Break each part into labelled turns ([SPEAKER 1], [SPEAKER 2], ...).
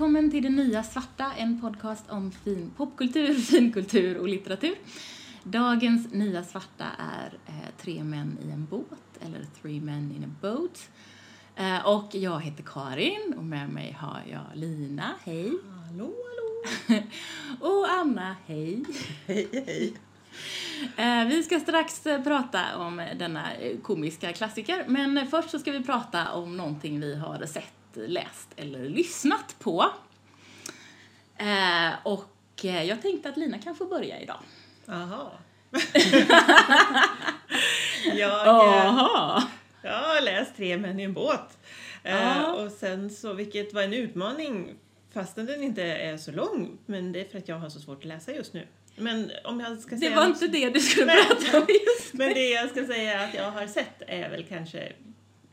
[SPEAKER 1] välkommen till Det Nya Svarta, en podcast om fin popkultur, finkultur och litteratur. Dagens Nya Svarta är eh, Tre män i en båt, eller Three men in a boat. Eh, och jag heter Karin och med mig har jag Lina, hej.
[SPEAKER 2] Hallå, hallå.
[SPEAKER 1] och Anna, hej.
[SPEAKER 2] Hej, hej.
[SPEAKER 1] Eh, vi ska strax eh, prata om denna eh, komiska klassiker, men först så ska vi prata om någonting vi har sett, läst eller lyssnat på. Eh, och eh, jag tänkte att Lina kan få börja idag.
[SPEAKER 2] Aha. jag, eh,
[SPEAKER 1] Jaha!
[SPEAKER 2] jag har läst Tre män i en båt. Eh, och sen så, vilket var en utmaning fastän den inte är så lång, men det är för att jag har så svårt att läsa just nu. Men om jag ska
[SPEAKER 1] Det
[SPEAKER 2] säga
[SPEAKER 1] var
[SPEAKER 2] något-
[SPEAKER 1] inte det du skulle
[SPEAKER 2] Nej.
[SPEAKER 1] prata om just
[SPEAKER 2] Men det jag ska säga att jag har sett är väl kanske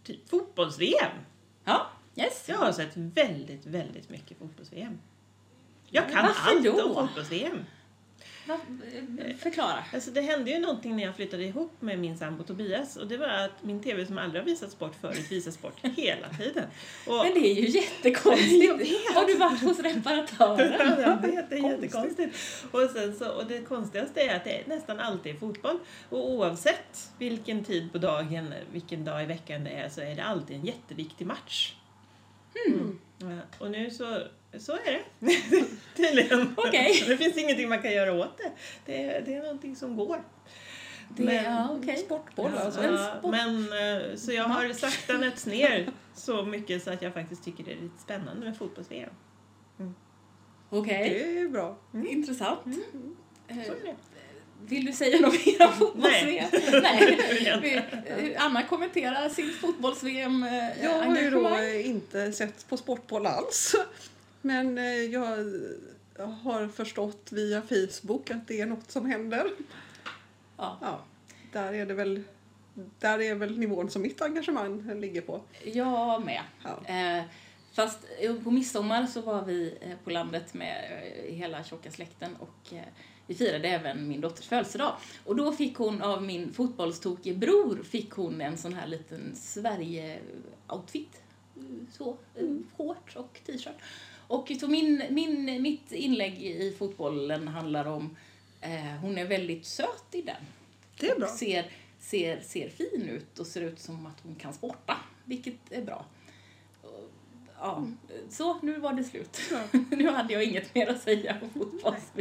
[SPEAKER 2] typ fotbolls-VM.
[SPEAKER 1] Ja, yes.
[SPEAKER 2] Jag har sett väldigt, väldigt mycket fotbolls-VM. Jag kan
[SPEAKER 1] Varför
[SPEAKER 2] allt
[SPEAKER 1] då?
[SPEAKER 2] om fotbolls-VM.
[SPEAKER 1] Eh, Förklara.
[SPEAKER 2] Alltså det hände ju någonting när jag flyttade ihop med min sambo Tobias och det var att min TV som aldrig har visat sport förut visar sport hela tiden. Och,
[SPEAKER 1] Men det är ju jättekonstigt. Har du varit hos reparatören?
[SPEAKER 2] jag vet, det är jättekonstigt. Och, sen så, och det konstigaste är att det är nästan alltid är fotboll. Och oavsett vilken tid på dagen, vilken dag i veckan det är så är det alltid en jätteviktig match. Mm. Ja, och nu så, så är det. Tydligen.
[SPEAKER 1] Okej.
[SPEAKER 2] Det finns ingenting man kan göra åt det. Det är, det är någonting som går.
[SPEAKER 1] Det,
[SPEAKER 2] Men-
[SPEAKER 1] ja, okej.
[SPEAKER 3] Sportboll
[SPEAKER 1] Ja,
[SPEAKER 3] alltså.
[SPEAKER 1] en
[SPEAKER 2] Ja,
[SPEAKER 1] sport-
[SPEAKER 2] men eh, så jag har sakta nötts ner så mycket så att jag faktiskt tycker det är lite spännande med fotbolls-VM.
[SPEAKER 1] Okej,
[SPEAKER 3] Det är bra.
[SPEAKER 1] intressant. Eh,
[SPEAKER 2] Så är det.
[SPEAKER 1] Vill du säga något mer om fotbolls-VM? Nej. Vi- eh, Anna kommenterar sitt fotbolls-VM eh,
[SPEAKER 3] Jag har ju då
[SPEAKER 1] engagemang.
[SPEAKER 3] inte sett på Sportboll alls. Men eh, jag har förstått via Facebook att det är något som händer.
[SPEAKER 1] Ja.
[SPEAKER 3] Ja, där är det väl där är väl nivån som mitt engagemang ligger på.
[SPEAKER 1] Jag med.
[SPEAKER 3] Ja.
[SPEAKER 1] Eh, fast eh, på midsommar så var vi eh, på landet med eh, hela tjocka släkten och eh, vi firade även min dotters födelsedag. Och då fick hon av min fotbollstokige bror fick hon en sån här liten Sverige-outfit. Så, eh, shorts och t-shirt. Och så min, min, mitt inlägg i fotbollen handlar om eh, hon är väldigt söt i den.
[SPEAKER 3] Det är bra.
[SPEAKER 1] Och ser, ser, ser fin ut och ser ut som att hon kan sporta, vilket är bra. Ja, så nu var det slut.
[SPEAKER 3] Ja.
[SPEAKER 1] nu hade jag inget mer att säga om fotbolls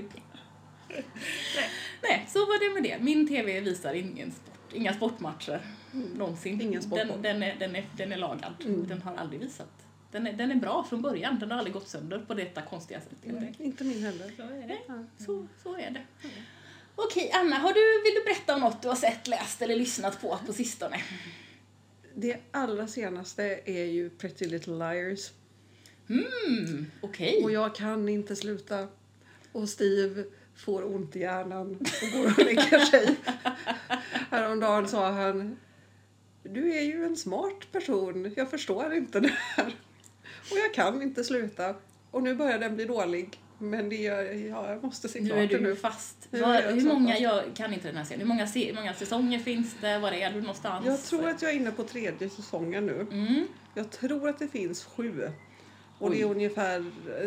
[SPEAKER 2] Nej.
[SPEAKER 1] Nej, så var det med det. Min TV visar ingen sport, inga sportmatcher någonsin.
[SPEAKER 3] Ingen sportboll.
[SPEAKER 1] den, den, är, den, är, den är lagad.
[SPEAKER 3] Mm.
[SPEAKER 1] Den har aldrig visat. Den är, den är bra från början. Den har aldrig gått sönder på detta konstiga sätt.
[SPEAKER 3] Nej, inte min heller.
[SPEAKER 2] Så är det.
[SPEAKER 1] Nej, så, så är det. Okej, Anna, har du, vill du berätta om något du har sett, läst eller lyssnat på på sistone?
[SPEAKER 3] Det allra senaste är ju Pretty Little Liars.
[SPEAKER 1] Mm, okej.
[SPEAKER 3] Och jag kan inte sluta. Och Steve får ont i hjärnan och går och lägger sig. Häromdagen sa han Du är ju en smart person. Jag förstår inte det här. Och jag kan inte sluta. Och nu börjar den bli dålig. Men det är, ja, jag måste se
[SPEAKER 1] Nu
[SPEAKER 3] klart
[SPEAKER 1] är du
[SPEAKER 3] nu.
[SPEAKER 1] fast.
[SPEAKER 3] Är
[SPEAKER 1] Vad,
[SPEAKER 3] jag
[SPEAKER 1] hur
[SPEAKER 3] så
[SPEAKER 1] många,
[SPEAKER 3] fast.
[SPEAKER 1] jag kan inte den här serien, hur många, hur många säsonger finns det? Var är du någonstans?
[SPEAKER 3] Jag tror att jag är inne på tredje säsongen nu.
[SPEAKER 1] Mm.
[SPEAKER 3] Jag tror att det finns sju. Och det är ungefär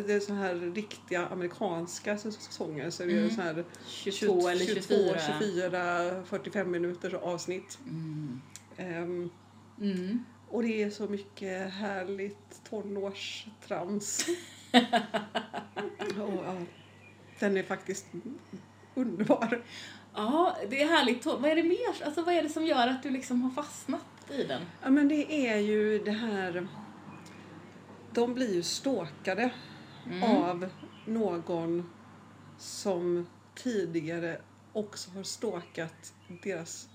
[SPEAKER 3] det är så här riktiga amerikanska säsonger. Så det är
[SPEAKER 1] Mm.
[SPEAKER 3] så här
[SPEAKER 1] 22 eller 24.
[SPEAKER 3] 24, 45 minuters avsnitt.
[SPEAKER 1] Mm.
[SPEAKER 3] Ehm,
[SPEAKER 1] Mm.
[SPEAKER 3] och det är så mycket härligt tonårstrams. och, ja, den är faktiskt underbar.
[SPEAKER 1] Ja, det är härligt. Vad är det mer? Alltså, vad är det som gör att du liksom har fastnat i den?
[SPEAKER 3] Ja, men det är ju det här... De blir ju stalkade
[SPEAKER 1] Mm.
[SPEAKER 3] av någon som tidigare också har stalkat deras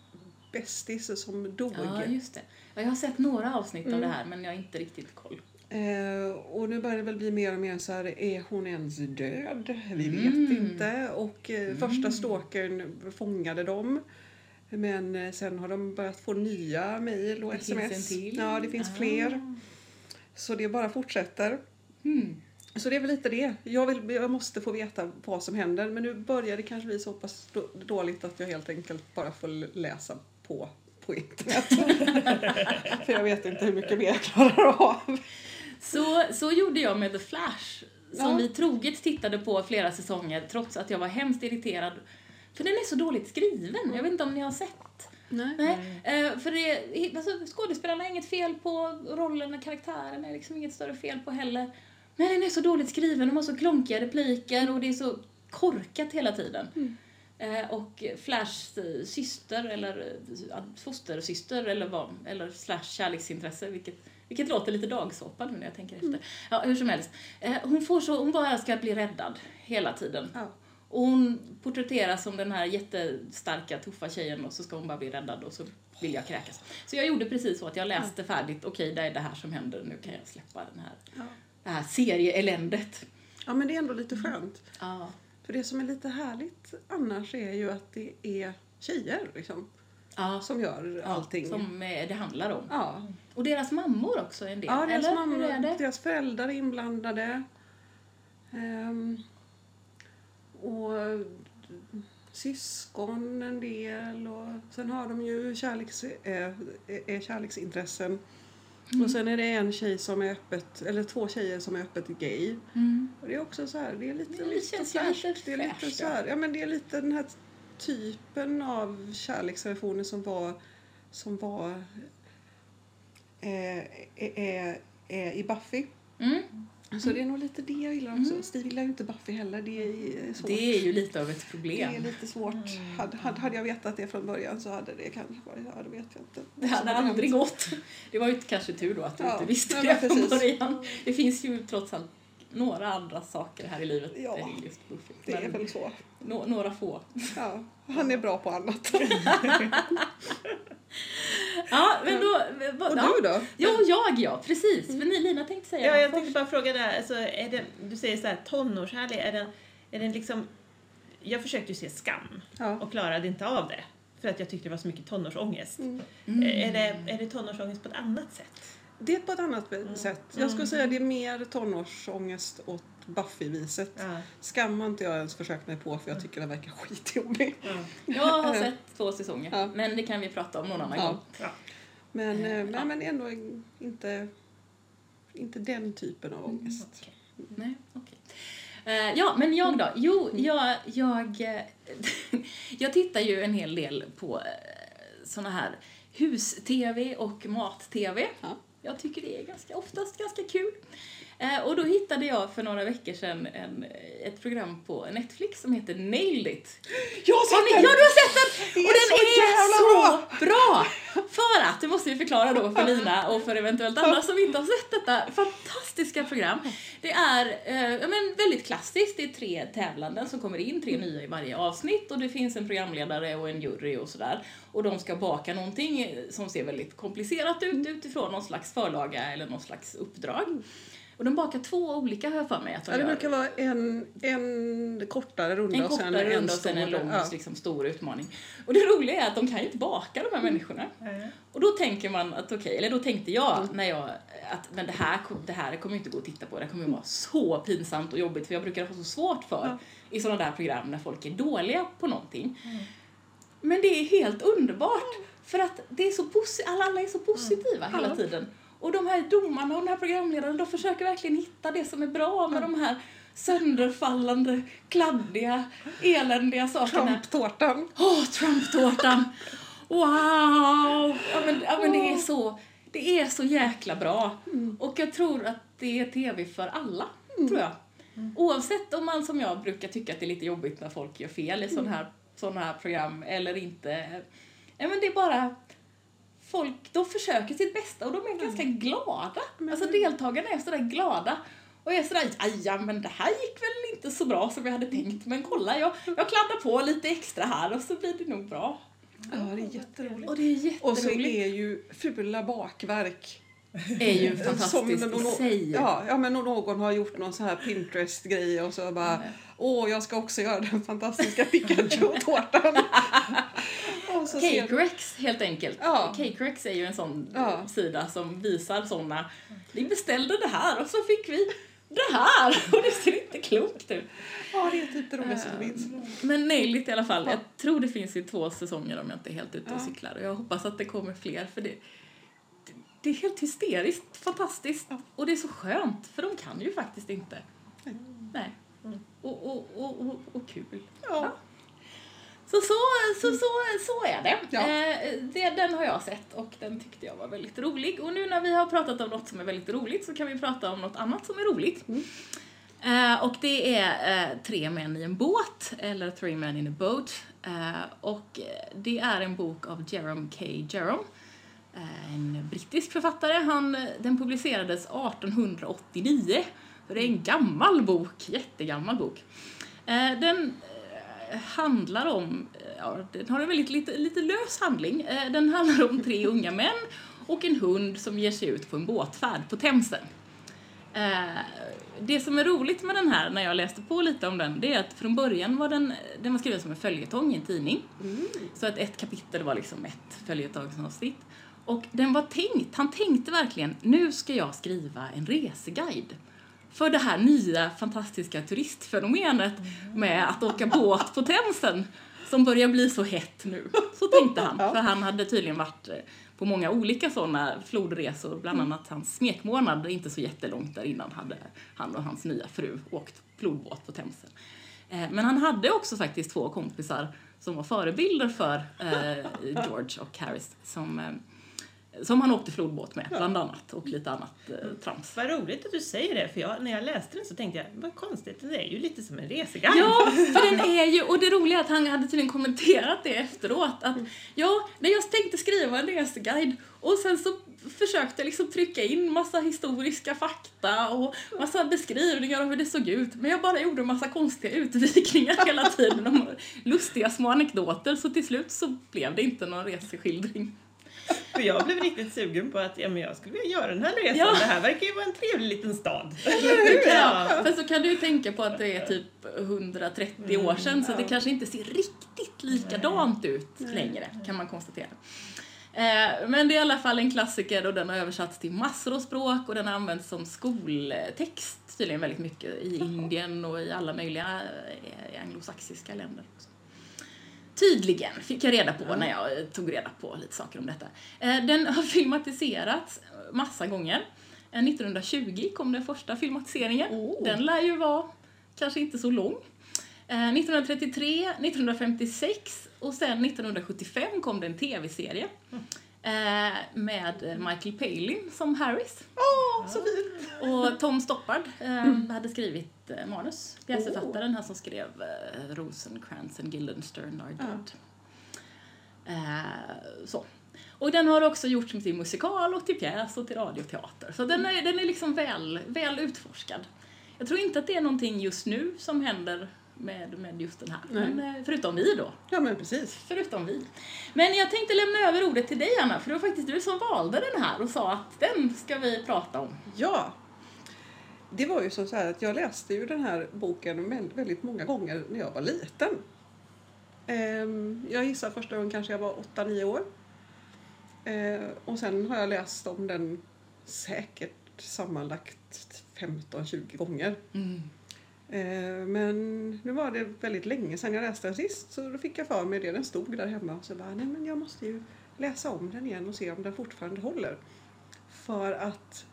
[SPEAKER 3] bästis som dog.
[SPEAKER 1] Ja, just det. Ja, jag har sett några avsnitt av
[SPEAKER 3] Mm.
[SPEAKER 1] det här, men jag har inte riktigt koll.
[SPEAKER 3] Eh, och nu börjar det väl bli mer och mer så här, är hon ens död? Vi vet
[SPEAKER 1] Mm.
[SPEAKER 3] inte. Och eh, första stalkern fångade dem. Men eh, sen har de börjat få nya mejl och
[SPEAKER 1] Det finns
[SPEAKER 3] sms.
[SPEAKER 1] en till.
[SPEAKER 3] Ja, det finst
[SPEAKER 1] Ah.
[SPEAKER 3] fler. Så det bara fortsätter.
[SPEAKER 1] Mm.
[SPEAKER 3] Så det är väl lite det. Jag, vill, jag måste få veta vad som händer. Men nu börjar det kanske bli så pass då- dåligt att jag helt enkelt bara får läsa på på internet. För jag vet inte hur mycket mer jag klarar av.
[SPEAKER 1] Så, så gjorde jag med The Flash som
[SPEAKER 3] Ja.
[SPEAKER 1] vi troget tittade på flera säsonger trots att jag var hemskt irriterad. För den är så dåligt skriven. Jag vet inte om ni har sett?
[SPEAKER 3] Nej.
[SPEAKER 1] Nej. Eh, för det, alltså, skådespelarna är inget fel på, rollen och karaktären är liksom inget större fel på heller. Men den är så dåligt skriven, de har så klonkiga repliker och det är så korkat hela tiden. Eh, och Flashs eh, syster, eller eh, fostersyster, eller vad, eller slash kärleksintresse, vilket, vilket låter lite dagsåpa nu när jag tänker efter. Ja, hur som helst. Eh, hon, får så, hon bara ska bli räddad hela tiden.
[SPEAKER 3] Ja.
[SPEAKER 1] Och hon porträtteras som den här jättestarka, tuffa tjejen och så ska hon bara bli räddad och så vill jag kräkas. Så jag gjorde precis så att jag läste färdigt, okej det är det här som händer, nu kan jag släppa den här,
[SPEAKER 3] Ja.
[SPEAKER 1] det här serieeländet.
[SPEAKER 3] ja, men det är ändå lite skönt.
[SPEAKER 1] Ja.
[SPEAKER 3] För det som är lite härligt annars är ju att det är tjejer liksom,
[SPEAKER 1] Ja,
[SPEAKER 3] som gör allting.
[SPEAKER 1] som eh, det handlar om.
[SPEAKER 3] Ja,
[SPEAKER 1] Och deras mammor också en del,
[SPEAKER 3] ja deras,
[SPEAKER 1] eller? Det?
[SPEAKER 3] deras föräldrar är inblandade. Ehm, och syskon en del och sen har de ju kärleks, äh, är kärleksintressen.
[SPEAKER 1] Mm.
[SPEAKER 3] Och sen är det en tjej som är öppet, eller två tjejer som är öppet gay.
[SPEAKER 1] Mm.
[SPEAKER 3] Och det är också så här, det är lite,
[SPEAKER 1] Det
[SPEAKER 3] lite
[SPEAKER 1] känns ju
[SPEAKER 3] fräscht.
[SPEAKER 1] lite
[SPEAKER 3] det är lite
[SPEAKER 1] fräscht,
[SPEAKER 3] så här, ja men det är lite den här typen av kärleksrelationer som var, som var eh, är, är i Buffy.
[SPEAKER 1] Mm.
[SPEAKER 3] Så det är nog lite det jag gillar också. Steve gillar ju inte Buffy heller. Det är svårt.
[SPEAKER 1] Det är ju lite av ett
[SPEAKER 3] Det
[SPEAKER 1] problem.
[SPEAKER 3] är lite svårt. Hade, hade, hade jag vetat det från början så hade det kanske varit, ja det vet jag inte.
[SPEAKER 1] Det hade aldrig
[SPEAKER 3] hänt.
[SPEAKER 1] gått. Det var ju kanske tur då att du
[SPEAKER 3] Ja,
[SPEAKER 1] inte visste
[SPEAKER 3] ja,
[SPEAKER 1] det från början. Det finns ju trots allt några andra saker här i livet
[SPEAKER 3] Ja,
[SPEAKER 1] än just Buffy.
[SPEAKER 3] Det är väl så.
[SPEAKER 1] Nå- några få.
[SPEAKER 3] Ja, han är bra på annat.
[SPEAKER 1] Ja, men då...
[SPEAKER 3] Och
[SPEAKER 1] ja.
[SPEAKER 3] du då?
[SPEAKER 1] Jo, jag ja, precis. Ni, Lina tänkte säga
[SPEAKER 2] Ja, jag
[SPEAKER 1] först.
[SPEAKER 2] tänkte bara fråga där, alltså, är det, du säger så här tonårshärlig, är den, är den liksom... Jag försökte ju se Skam
[SPEAKER 3] Ja.
[SPEAKER 2] och klarade inte av det. För att jag tyckte det var så mycket tonårsångest.
[SPEAKER 3] Mm.
[SPEAKER 2] Är, det, är det tonårsångest på ett annat sätt?
[SPEAKER 3] Det är på ett annat sätt. Jag skulle säga det är mer tonårsångest åt Buffy-viset.
[SPEAKER 2] Ja.
[SPEAKER 3] Skam har inte jag ens försökt mig på för jag tycker den verkar skitjobbig.
[SPEAKER 2] Ja.
[SPEAKER 1] Jag har sett två säsonger,
[SPEAKER 3] Ja.
[SPEAKER 1] men det kan vi prata om någon annan
[SPEAKER 3] Ja.
[SPEAKER 1] gång.
[SPEAKER 2] Ja.
[SPEAKER 3] Men, eh,
[SPEAKER 1] Ja.
[SPEAKER 3] men, men ändå inte, inte den typen av ångest.
[SPEAKER 2] Okej.
[SPEAKER 1] Nej, okej. Eh, ja, men jag då? Jo, jag, jag, eh, jag tittar ju en hel del på uh, såna här hus-tv och mat-tv.
[SPEAKER 3] Ja.
[SPEAKER 1] Jag tycker det är ganska, oftast ganska kul. Eh, och då hittade jag för några veckor sedan en, ett program på Netflix som heter Nailed It.
[SPEAKER 3] Jag
[SPEAKER 1] Har
[SPEAKER 3] sett
[SPEAKER 1] ja,
[SPEAKER 3] den!
[SPEAKER 1] du har sett den!
[SPEAKER 3] Det är
[SPEAKER 1] och den
[SPEAKER 3] så
[SPEAKER 1] är så bra! För att, det måste vi förklara då för Lina och för eventuellt andra som inte har sett detta fantastiska program. Det är eh, ja, men väldigt klassiskt, det är tre tävlanden som kommer in, tre nya i varje avsnitt och det finns en programledare och en jury och sådär. Och de ska baka någonting eh, som ser väldigt komplicerat ut utifrån någon slags förlaga eller någon slags uppdrag. Och de bakar två olika har jag för mig att de
[SPEAKER 3] Ja, det
[SPEAKER 1] gör.
[SPEAKER 3] brukar vara en, en kortare runda
[SPEAKER 1] En
[SPEAKER 3] och sen
[SPEAKER 1] kortare
[SPEAKER 3] en
[SPEAKER 1] runda och sen en
[SPEAKER 3] stor.
[SPEAKER 1] lång,
[SPEAKER 3] ja.
[SPEAKER 1] liksom, stor utmaning. Och det roliga är att de kan ju inte baka de här människorna.
[SPEAKER 2] Ja.
[SPEAKER 1] Och då tänker man att okej, eller då tänkte jag när jag att men det här, det här kommer ju inte gå att titta på, det kommer ju vara så pinsamt och jobbigt för jag brukar ha så svårt för
[SPEAKER 3] Ja.
[SPEAKER 1] i sådana där program när folk är dåliga på någonting. Men det är helt underbart för att det är så posi- alla, alla är så positiva hela
[SPEAKER 3] Ja.
[SPEAKER 1] tiden. Och de här domarna och den här programledaren, de försöker verkligen hitta det som är bra med de här sönderfallande, kladdiga, eländiga sakerna.
[SPEAKER 3] Trumptårtan.
[SPEAKER 1] Åh, Trump-tårtan! Wow! Ja men, ja, men det är så, det är så jäkla bra. Och jag tror att det är tv för alla, tror jag. Oavsett om man som jag brukar tycka att det är lite jobbigt när folk gör fel i sådana här, såna här program eller inte. Ja men det är bara folk, de försöker sitt bästa och de är ganska glada. Alltså deltagarna är sådär glada. Och jag är sådär, "Aj, ja men det här gick väl inte så bra som jag hade tänkt men kolla jag, jag kladdar på lite extra här och så blir det nog bra.
[SPEAKER 3] Ja, det är jätteroligt.
[SPEAKER 1] Och det är
[SPEAKER 3] Och så
[SPEAKER 1] jätteroligt.
[SPEAKER 3] är ju fula bakverk.
[SPEAKER 1] är ju
[SPEAKER 3] Som
[SPEAKER 1] fantastiskt
[SPEAKER 3] någon,
[SPEAKER 1] i sig.
[SPEAKER 3] ja, ja, men någon har gjort någon så här Pinterest-grej och så bara Åh, jag ska också göra den fantastiska Pikachu-tårtan. Och så ser-
[SPEAKER 1] Cake Rex helt enkelt.
[SPEAKER 3] Ja.
[SPEAKER 1] Cake Rex är ju en sån
[SPEAKER 3] Ja.
[SPEAKER 1] sida som visar såna. Vi beställde det här och så fick vi det här och det ser inte klokt ut.
[SPEAKER 3] Ja, det är typ det roligaste som finns.
[SPEAKER 1] Men Nail It i alla fall.
[SPEAKER 3] Ja.
[SPEAKER 1] Jag tror det finns i två säsonger om jag inte är helt ute och
[SPEAKER 3] Ja.
[SPEAKER 1] cyklar. Och jag hoppas att det kommer fler för det, det, det är helt hysteriskt fantastiskt. Och det är så skönt för de kan ju faktiskt inte. Nej. Och, och, och, och, och kul.
[SPEAKER 3] Ja.
[SPEAKER 1] Så så, så, så, så är det.
[SPEAKER 3] Ja.
[SPEAKER 1] Eh, det. Den har jag sett och den tyckte jag var väldigt rolig. Och nu när vi har pratat om något som är väldigt roligt så kan vi prata om något annat som är roligt. Eh, och det är eh, Tre män i en båt, eller Three men in a boat. Eh, och det är en bok av Jerome K. Jerome. En brittisk författare. Han, den publicerades 1889. Så det är en gammal bok, jättegammal bok. Eh, den handlar om, eh, ja, den har en väldigt lite, lite lös handling. Eh, den handlar om tre unga män och en hund som ger sig ut på en båtfärd på Themsen. Eh, det som är roligt med den här, när jag läste på lite om den, det är att från början var den, den var skriven som en följetong i en tidning. Så att ett kapitel var liksom ett följetongsavsnitt. Och den var tänkt, han tänkte verkligen, nu ska jag skriva en reseguide för det här nya fantastiska turistfenomenet med att åka båt på Themsen som börjar bli så hett nu. Så tänkte han, för han hade tydligen varit eh, på många olika sådana flodresor, bland annat hans smekmånad, inte så jättelångt där innan hade han och hans nya fru åkt flodbåt på Themsen. Eh, Men han hade också faktiskt två kompisar som var förebilder för eh, George och Harris som, som han åkte flodbåt med, bland annat, och lite annat eh, trams.
[SPEAKER 2] Vad roligt att du säger det, för jag, när jag läste den så tänkte jag, vad konstigt, det är ju lite som en reseguide.
[SPEAKER 1] Ja, för den är ju, och det roliga är att han hade tydligen kommenterat det efteråt att ja, när jag tänkte skriva en reseguide och sen så försökte jag liksom trycka in massa historiska fakta och massa beskrivningar av hur det såg ut men jag bara gjorde en massa konstiga utvikningar hela tiden om lustiga små anekdoter så till slut så blev det inte någon reseskildring.
[SPEAKER 2] För jag blev riktigt sugen på att ja, men jag skulle vilja göra den här resan.
[SPEAKER 1] Ja.
[SPEAKER 2] Det här verkar ju vara en trevlig liten stad.
[SPEAKER 1] Ja, för så kan du ju tänka på att det är typ 130 år sedan så det kanske inte ser riktigt likadant ut längre kan man konstatera. Eh, Men det är i alla fall en klassiker och den har översatts till massor av språk och den har använts som skoltext tydligen väldigt mycket i Indien och i alla möjliga eh, anglosaxiska länder också. Tydligen, fick jag reda på när jag eh, tog reda på lite saker om detta. Eh, Den har filmatiserats massa gånger. Eh, 1920 kom den första filmatiseringen.
[SPEAKER 3] Oh.
[SPEAKER 1] Den lär ju vara kanske inte så lång. Eh, 1933, 1956 och sen 1975 kom det en tv-serie. eh, Med eh, Michael Palin som Harris.
[SPEAKER 3] Åh, så fint!
[SPEAKER 1] Och Tom Stoppard eh, hade skrivit eh, manus. Pjäsförfattaren, han som skrev Rosencrantz and Guildenstern are dead. Eh, så. Och den har också gjorts till musikal och till pjäs och till radioteater. Så den är, den är liksom väl, väl utforskad. Jag tror inte att det är någonting just nu som händer med, med just den här.
[SPEAKER 3] Nej.
[SPEAKER 1] Men, eh, förutom vi då.
[SPEAKER 3] Ja, men precis.
[SPEAKER 1] Förutom vi. Men jag tänkte lämna över ordet till dig Anna, för det var faktiskt du som valde den här och sa att den ska vi prata om.
[SPEAKER 3] Ja. Det var ju så så här att jag läste ju den här boken väldigt, många gånger när jag var liten. Ehm, Jag gissar första gången kanske jag var 8-9 år. Eh, Och sen har jag läst om den säkert sammanlagt 15-20 gånger. Eh, Men nu var det väldigt länge sedan jag läste den sist så då fick jag för mig det. Den stod där hemma och så bara, nej men jag måste ju läsa om den igen och se om den fortfarande håller. För att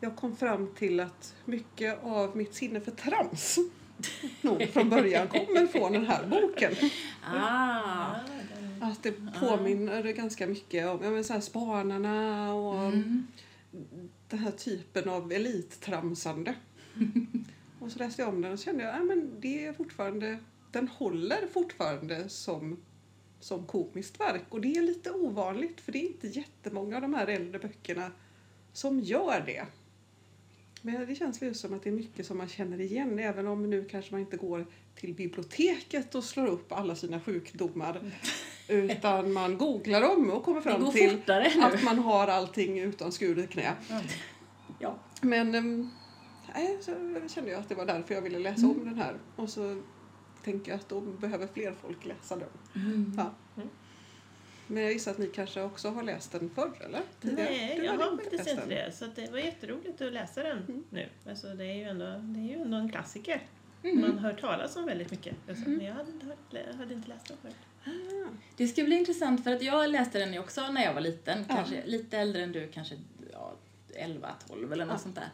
[SPEAKER 3] jag kom fram till att mycket av mitt sinne för trams nog från början kommer från den här boken.
[SPEAKER 1] Ah.
[SPEAKER 3] Att det påminner ganska mycket om ja, men så här Spanarna och
[SPEAKER 1] Mm.
[SPEAKER 3] den här typen av elittramsande. och så läste jag om den och så kände jag att det är fortfarande, den håller fortfarande som, som komiskt verk. Och det är lite ovanligt för det är inte jättemånga av de här äldre böckerna som gör det. Men det känns ju som att det är mycket som man känner igen även om nu kanske man inte går till biblioteket och slår upp alla sina sjukdomar. Utan man googlar dem och kommer fram till att man har allting utan skuret knä.
[SPEAKER 1] Ja.
[SPEAKER 3] Men ehm, nej, så kände jag att det var därför jag ville läsa om den här. Och så tänker jag att då behöver fler folk läsa den. Ja.
[SPEAKER 2] Mm.
[SPEAKER 3] Men jag gissar att ni kanske också har läst den förr, eller? Tidigare?
[SPEAKER 2] Nej,
[SPEAKER 3] Du
[SPEAKER 2] jag har faktiskt
[SPEAKER 3] läst
[SPEAKER 2] inte
[SPEAKER 3] den.
[SPEAKER 2] det. Så att det var jätteroligt att läsa den nu. Alltså, det, är ju ändå, det är ju ändå en klassiker.
[SPEAKER 1] Mm.
[SPEAKER 2] Man hör talas om väldigt mycket. Alltså, Men jag hade inte, hört, hade inte läst den förut.
[SPEAKER 3] Ah,
[SPEAKER 1] Det ska bli intressant för att jag läste den ju också när jag var liten.
[SPEAKER 3] Ja.
[SPEAKER 1] Kanske lite äldre än du, kanske ja, 11-12 eller något
[SPEAKER 3] Ja.
[SPEAKER 1] sånt där.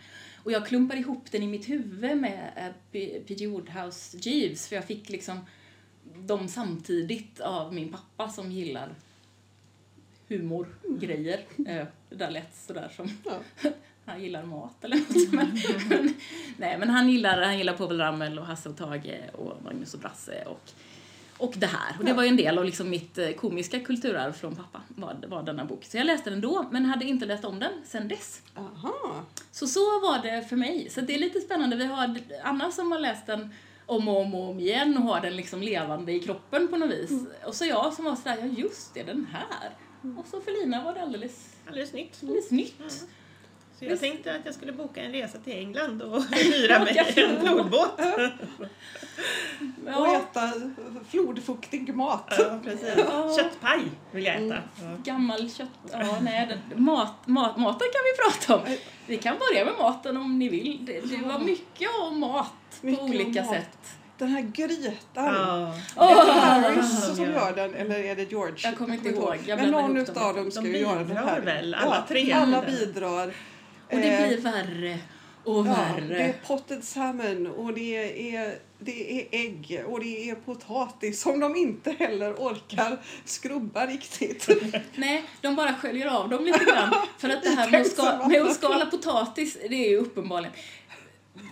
[SPEAKER 1] Och jag klumpade ihop den i mitt huvud med eh, P.G. Woodhouse Jeeves för jag fick liksom dem samtidigt av min pappa som gillar humorgrejer. Eh, Det där lät sådär som
[SPEAKER 3] Ja.
[SPEAKER 1] han gillar mat eller något. Men, men, nej, men han gillar, han gillar Povel Ramel och Hasse och Tage och Magnus och Brasse och, och det här. Och det var ju en del av liksom mitt eh, komiska kulturarv från pappa, var, var denna bok. Så jag läste den då, men hade inte läst om den sen dess.
[SPEAKER 3] Aha.
[SPEAKER 1] Så så var det för mig. Så det är lite spännande. Vi har Anna som har läst den om och om och om igen och har den liksom levande i kroppen på något vis. Och så jag som var sådär, ja just det, den här. Och så för Lina var det alldeles,
[SPEAKER 2] Alldeles nytt.
[SPEAKER 1] alldeles nytt.
[SPEAKER 2] Så jag tänkte att jag skulle boka en resa till England och hyra mig en flodbåt.
[SPEAKER 3] Och äta flodfuktig mat.
[SPEAKER 2] Ja, precis.
[SPEAKER 1] Ja.
[SPEAKER 2] Köttpaj vill jag äta. Ja.
[SPEAKER 1] gammal kött, ja nej, mat, mat, maten kan vi prata om. Vi kan börja med maten om ni vill. Det, det var mycket om mat
[SPEAKER 3] Mycket
[SPEAKER 1] på olika
[SPEAKER 3] mat.
[SPEAKER 1] sätt.
[SPEAKER 3] Den här grytan.
[SPEAKER 2] Ja.
[SPEAKER 3] Är det! Harris som gör den eller är det George?
[SPEAKER 1] Jag kommer inte ihåg. Jag
[SPEAKER 3] Men någon
[SPEAKER 1] ihop dem.
[SPEAKER 3] utav dem ska
[SPEAKER 2] De
[SPEAKER 3] ju göra den
[SPEAKER 2] bidrar
[SPEAKER 3] här.
[SPEAKER 2] väl, alla tre?
[SPEAKER 3] Ja, alla bidrar.
[SPEAKER 1] Och det
[SPEAKER 3] Eh,
[SPEAKER 1] blir värre och
[SPEAKER 3] Ja,
[SPEAKER 1] värre.
[SPEAKER 3] det är potted salmon och det är, det är ägg och det är potatis som de inte heller orkar skrubba riktigt.
[SPEAKER 1] Nej, de bara sköljer av dem lite grann. För att det här med att, ska, med att skala potatis, det är ju uppenbarligen...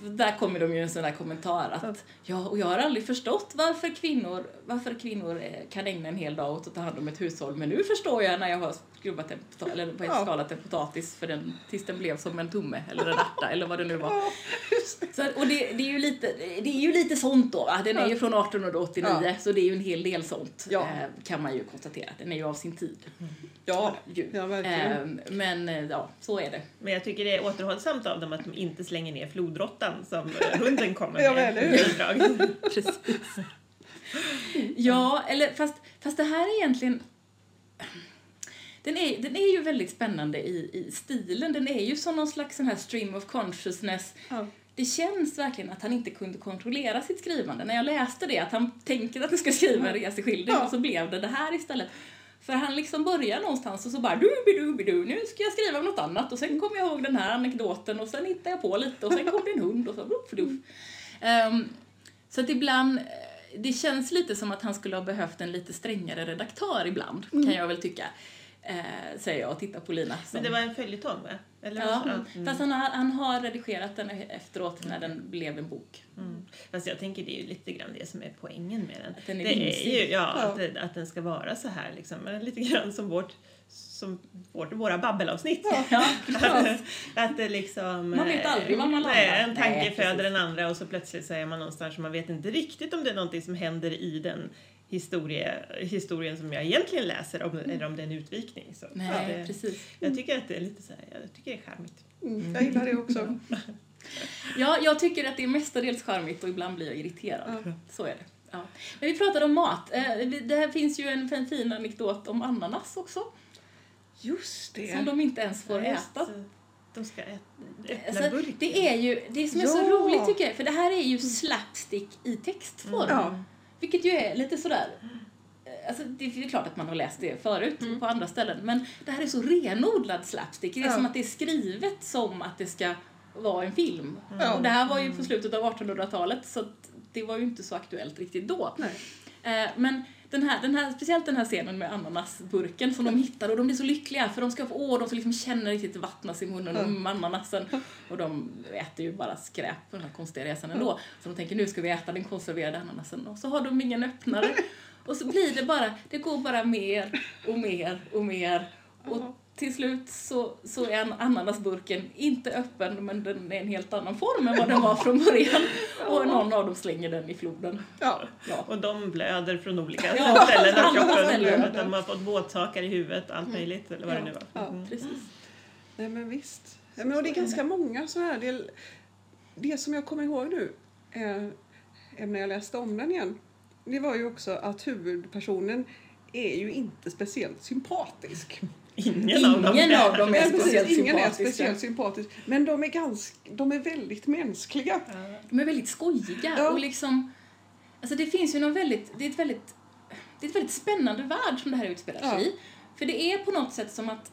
[SPEAKER 1] Där kommer de ju en sån där kommentar att ja, och jag har aldrig förstått varför kvinnor, varför kvinnor eh, kan ägna en hel dag åt att ta hand om ett hushåll. Men nu förstår jag när jag har skrubbat en, pota- eller
[SPEAKER 3] Ja.
[SPEAKER 1] skalat en potatis för den, tills den blev som en tumme eller en ärta eller vad det nu var.
[SPEAKER 3] Ja, det.
[SPEAKER 1] Så, och det, det, är ju lite, det är ju lite sånt då. Va? Den är ju från 1889
[SPEAKER 3] Ja.
[SPEAKER 1] så det är ju en hel del sånt
[SPEAKER 3] Ja.
[SPEAKER 1] eh, kan man ju konstatera. Den är ju av sin tid.
[SPEAKER 3] Ja,
[SPEAKER 1] Ju.
[SPEAKER 3] ja verkligen.
[SPEAKER 1] Ehm, men eh, ja, så är det.
[SPEAKER 2] Men jag tycker det är återhållsamt av dem att de inte slänger ner flodråttan som hunden kommer
[SPEAKER 3] Ja,
[SPEAKER 2] med.
[SPEAKER 3] men eller hur?
[SPEAKER 1] Precis. ja, eller fast, fast det här är egentligen... Den är, den är ju väldigt spännande i, i stilen. Den är ju som någon slags sån här stream of consciousness.
[SPEAKER 3] Ja.
[SPEAKER 1] Det känns verkligen att han inte kunde kontrollera sitt skrivande. När jag läste det, att han tänker att han ska skriva en resa skildring
[SPEAKER 3] Ja.
[SPEAKER 1] och så blev det det här istället. För han liksom börjar någonstans och så bara du nu ska jag skriva om något annat. Och sen kommer jag ihåg den här anekdoten och sen hittade jag på lite och sen kom det en hund och så bluff um, Så att ibland, eh, det känns lite som att han skulle ha behövt en lite strängare redaktör ibland, kan jag väl tycka. Eh, säger jag och tittar på Lina. som-
[SPEAKER 2] Men det var en följetong va? Eller?
[SPEAKER 1] Ja,
[SPEAKER 2] Mm.
[SPEAKER 1] fast han har, han har redigerat den efteråt när den blev en bok.
[SPEAKER 2] Mm. Fast jag tänker det är ju lite grann det som är poängen med den.
[SPEAKER 1] den är
[SPEAKER 2] det är ju, ja,
[SPEAKER 3] Ja.
[SPEAKER 2] Att, det, att den ska vara så här liksom. Lite grann som vårt som vårt, våra babbelavsnitt.
[SPEAKER 1] Ja,
[SPEAKER 2] Att, att det liksom...
[SPEAKER 1] Man vet aldrig var man
[SPEAKER 2] nej,
[SPEAKER 1] landar.
[SPEAKER 2] En tanke
[SPEAKER 1] Nej,
[SPEAKER 2] föder den andra och så plötsligt så är man någonstans och man vet inte riktigt om det är någonting som händer i den historie, historien som jag egentligen läser om, eller om det är en utvikning. Så
[SPEAKER 1] Nej,
[SPEAKER 2] det,
[SPEAKER 1] precis.
[SPEAKER 2] jag tycker att det är lite så här, jag tycker det är charmigt.
[SPEAKER 3] Mm, jag gillar det också.
[SPEAKER 1] Ja, jag tycker att det är mestadels charmigt och ibland blir jag irriterad.
[SPEAKER 3] Ja.
[SPEAKER 1] Så är det. Ja. Men vi pratade om mat. Eh, Det här finns ju en fin, anekdot om ananas också.
[SPEAKER 3] Just det.
[SPEAKER 1] Som de inte ens får
[SPEAKER 2] Ja,
[SPEAKER 1] äta.
[SPEAKER 2] De ska äta, öppna
[SPEAKER 1] Alltså,
[SPEAKER 2] burken.
[SPEAKER 1] det är ju, det som är så
[SPEAKER 3] Ja.
[SPEAKER 1] roligt tycker jag, för det här är ju slapstick i textform. Vilket ju är lite sådär, eh, alltså det är klart att man har läst det förut på andra ställen, men det här är så renodlad slapstick. Det är
[SPEAKER 3] Ja.
[SPEAKER 1] som att det är skrivet som att det ska vara en film.
[SPEAKER 3] Ja.
[SPEAKER 1] Och det här var ju på slutet av 1800-talet så det var ju inte så aktuellt riktigt då.
[SPEAKER 3] Nej.
[SPEAKER 1] Eh, Men den här, den här, speciellt den här scenen med ananasburken som de hittar och de blir så lyckliga för de ska få, åh, de ska liksom känna riktigt vattnas i munnen om ananasen. Och de äter ju bara skräp på den här konstiga resan ändå. Så de tänker nu ska vi äta den konserverade ananasen och så har de ingen öppnare. Och så blir det bara, det går bara mer och mer och mer. Och till slut så, så är en ananasburken inte öppen men den är en helt annan form än vad den var från början. Och någon av dem slänger den i floden.
[SPEAKER 3] Ja.
[SPEAKER 1] Ja.
[SPEAKER 2] Och de blöder från olika
[SPEAKER 1] Ja,
[SPEAKER 2] ställen av kroppen. De har fått båtsakar i huvudet, allt möjligt eller vad det nu var.
[SPEAKER 3] Ja.
[SPEAKER 2] Mm.
[SPEAKER 1] Precis.
[SPEAKER 3] Nej men visst. Ja, men, och det är ganska många sådana här. Det, det som jag kommer ihåg nu, eh, eh, när jag läste om den igen, det var ju också att huvudpersonen är ju inte speciellt sympatisk.
[SPEAKER 2] Ingen, av dem.
[SPEAKER 1] Ingen av dem är speciellt
[SPEAKER 3] ingen är speciellt sympatisk. Men de är, ganska, de är väldigt mänskliga.
[SPEAKER 1] De är väldigt skojiga
[SPEAKER 3] Ja.
[SPEAKER 1] och liksom... Alltså det finns ju någon väldigt... Det är ett väldigt... Det är ett väldigt spännande värld som det här utspelar sig
[SPEAKER 3] Ja.
[SPEAKER 1] i. För det är på något sätt som att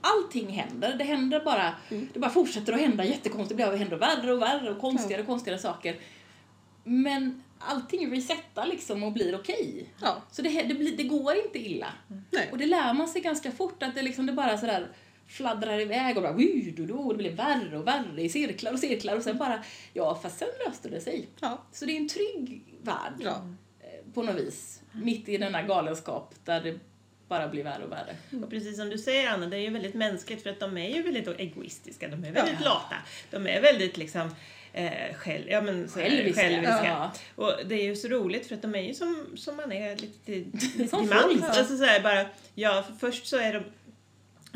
[SPEAKER 1] allting händer. Det händer bara, det bara fortsätter att hända jättekonstigt. Det blir händer värre och värre och konstigare och konstigare saker. Men allting resetar liksom och blir okej.
[SPEAKER 3] Ja.
[SPEAKER 1] Så det, det, blir, det går inte illa.
[SPEAKER 3] Nej.
[SPEAKER 1] Och det lär man sig ganska fort att det liksom det bara sådär fladdrar iväg och bara och det blir värre och värre i cirklar och cirklar och sen bara, ja fast sen löste det sig.
[SPEAKER 3] Ja.
[SPEAKER 1] Så det är en trygg värld
[SPEAKER 3] Ja.
[SPEAKER 1] eh, på något vis. Mitt i denna galenskap där det bara blir värre och värre.
[SPEAKER 2] Och precis som du säger Anna, det är ju väldigt mänskligt för att de är ju väldigt egoistiska, de är väldigt lata. De är väldigt liksom eh, själv, ja, men, så
[SPEAKER 1] Själviska.
[SPEAKER 2] själviska.
[SPEAKER 1] Ja.
[SPEAKER 2] Och det är ju så roligt för att de är ju som, som man är lite, till mans. Alltså så här, bara, ja, för först så är de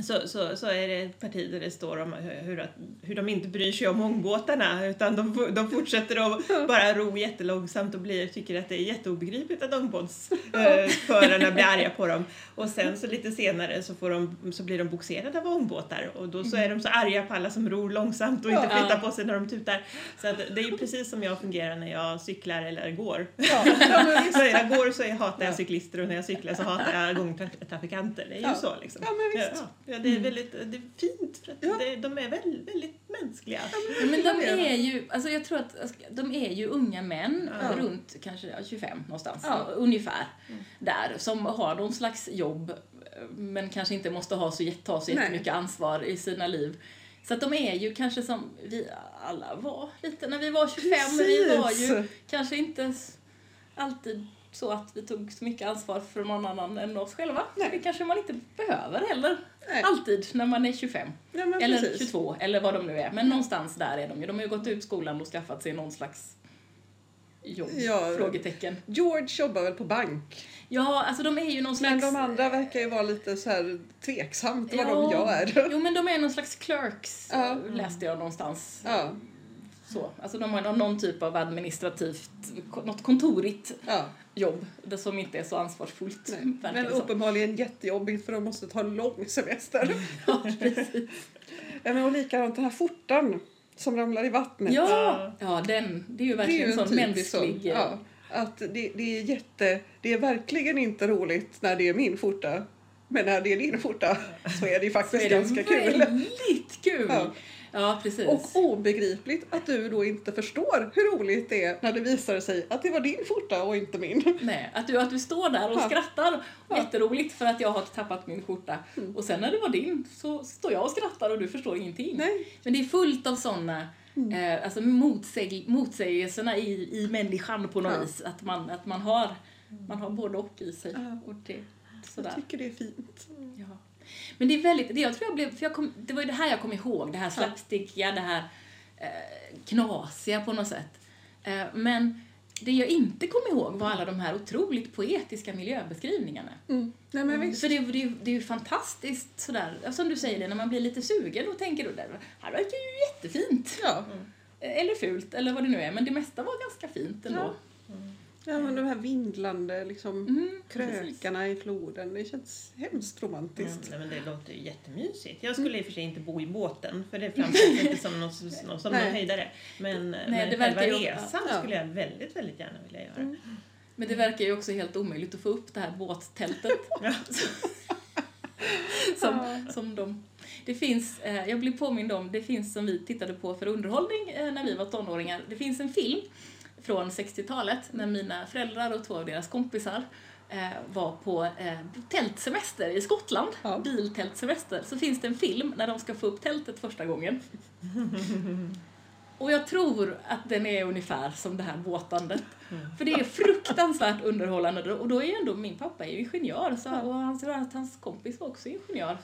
[SPEAKER 2] så, så, så är det ett parti där det står om hur, hur, att- hur de inte bryr sig om ångbåtarna utan de, de fortsätter att bara ro jättelångsamt och blir, tycker att det är jätteobegripligt att ångbåtsförarna blir arga på dem. Och sen så lite senare så, får de, så blir de boxerade av ångbåtar och då så är de så arga på alla som ror långsamt och inte flyttar på sig när de tutar. Så att det är ju precis som jag fungerar när jag cyklar eller går.
[SPEAKER 3] Ja.
[SPEAKER 2] När jag går så hatar jag
[SPEAKER 3] Ja.
[SPEAKER 2] cyklister och när jag cyklar så hatar jag gångtrafikanter. Det är ju så liksom.
[SPEAKER 3] Ja.
[SPEAKER 2] Ja, det är väldigt det är fint för att
[SPEAKER 3] Ja.
[SPEAKER 2] det, de är väldigt, väldigt mänskliga.
[SPEAKER 1] Ja, men de är ju, alltså jag tror att alltså, de är ju unga män
[SPEAKER 3] Ja.
[SPEAKER 1] runt kanske ja, 25 någonstans,
[SPEAKER 3] Ja.
[SPEAKER 1] ungefär. Där, som har någon slags jobb men kanske inte måste ha så, ta så
[SPEAKER 3] Nej.
[SPEAKER 1] jättemycket ansvar i sina liv. Så att de är ju kanske som vi alla var lite när vi var 25, men vi var ju
[SPEAKER 3] Precis.
[SPEAKER 1] kanske inte alltid så att vi tog så mycket ansvar för någon annan än oss själva.
[SPEAKER 3] Nej.
[SPEAKER 1] Det kanske man inte behöver heller.
[SPEAKER 3] Nej.
[SPEAKER 1] Alltid när man är 25.
[SPEAKER 3] Ja,
[SPEAKER 1] Eller
[SPEAKER 3] precis.
[SPEAKER 1] 22, eller vad de nu är. Men någonstans där är de ju. De har ju gått ut skolan och skaffat sig någon slags jobb.
[SPEAKER 3] Ja.
[SPEAKER 1] Frågetecken.
[SPEAKER 3] George jobbar väl på bank.
[SPEAKER 1] Ja, alltså de är ju någon slags...
[SPEAKER 3] Men de andra verkar ju vara lite så här tveksamt vad
[SPEAKER 1] Ja.
[SPEAKER 3] de gör.
[SPEAKER 1] Jo, men de är någon slags clerks,
[SPEAKER 3] Ja.
[SPEAKER 1] läste jag någonstans.
[SPEAKER 3] Ja,
[SPEAKER 1] Så. Alltså de har någon- typ av administrativt, något kontorigt
[SPEAKER 3] ja.
[SPEAKER 1] jobb det som inte är så ansvarsfullt.
[SPEAKER 3] Nej. Men uppenbarligen jättejobbigt för de måste ta lång semester.
[SPEAKER 1] Ja, precis.
[SPEAKER 3] Ja, men och likadant den här skjortan som ramlar i vattnet.
[SPEAKER 1] Ja, ja den, det är ju
[SPEAKER 3] det är
[SPEAKER 1] verkligen
[SPEAKER 3] ju en
[SPEAKER 1] sån
[SPEAKER 3] typisk sån.
[SPEAKER 1] mänsklig...
[SPEAKER 3] Ja, att det, det är jätte, det är verkligen inte roligt när det är min skjorta. Men när det är din skjorta så är det ju
[SPEAKER 1] så
[SPEAKER 3] faktiskt
[SPEAKER 1] är det
[SPEAKER 3] ganska kul.
[SPEAKER 1] väldigt kul.
[SPEAKER 3] Ja.
[SPEAKER 1] Ja, precis.
[SPEAKER 3] Och obegripligt att du då inte förstår hur roligt det är när det visar sig att det var din skjorta och inte min.
[SPEAKER 1] Nej, att du, att du står där och
[SPEAKER 3] Ja.
[SPEAKER 1] skrattar.
[SPEAKER 3] Ja.
[SPEAKER 1] Jätteroligt för att jag har tappat min skjorta. Och sen när det var din så står jag och skrattar och du förstår ingenting.
[SPEAKER 3] Nej.
[SPEAKER 1] Men det är fullt av sådana eh, alltså motsäg, motsägelserna i, i människan på något
[SPEAKER 3] Ja.
[SPEAKER 1] vis. Att man, att man har, man har både och i sig.
[SPEAKER 3] Ja.
[SPEAKER 1] Och det,
[SPEAKER 3] Jag
[SPEAKER 1] sådär.
[SPEAKER 3] tycker det är fint.
[SPEAKER 1] Men det är väldigt, det jag tror jag blev, för jag kom, det var ju det här jag kom ihåg, det här slapstickiga, det här eh, knasiga på något sätt. Eh, men det jag inte kom ihåg var alla de här otroligt poetiska miljöbeskrivningarna.
[SPEAKER 3] Mm. Nej men visst.
[SPEAKER 1] För det, det, det är ju fantastiskt sådär, som du säger det, när man blir lite sugen och tänker då det här verkar ju jättefint.
[SPEAKER 3] Ja.
[SPEAKER 1] Eh, Eller fult, eller vad det nu är, men det mesta var ganska fint ändå.
[SPEAKER 3] Ja. Ja, men de här vindlande liksom,
[SPEAKER 1] Mm, precis.
[SPEAKER 3] krökarna i floden. Det känns hemskt
[SPEAKER 2] Mm,
[SPEAKER 3] romantiskt.
[SPEAKER 2] nej, men det låter ju jättemysigt. Jag skulle i och för sig inte bo i båten för det framställs inte som någon, som någon
[SPEAKER 3] Nej.
[SPEAKER 2] höjdare. Men, men
[SPEAKER 1] det
[SPEAKER 2] själva resan
[SPEAKER 3] ja.
[SPEAKER 2] skulle jag väldigt, väldigt gärna vilja göra.
[SPEAKER 1] Men det verkar ju också helt omöjligt att få upp det här båttältet.
[SPEAKER 2] Ja.
[SPEAKER 1] som, som de. Det finns, eh, jag blir påmind om, det finns som vi tittade på för underhållning eh, när vi var tonåringar. Det finns en film från 60-talet när mina föräldrar och två av deras kompisar eh, var på eh, tältsemester i Skottland,
[SPEAKER 3] Ja.
[SPEAKER 1] biltältsemester, så finns det en film när de ska få upp tältet första gången. Och jag tror att den är ungefär som det här båtandet. För det är fruktansvärt underhållande och då är ju ändå, min pappa är ju ingenjör så, och han sa att hans kompis var också ingenjör.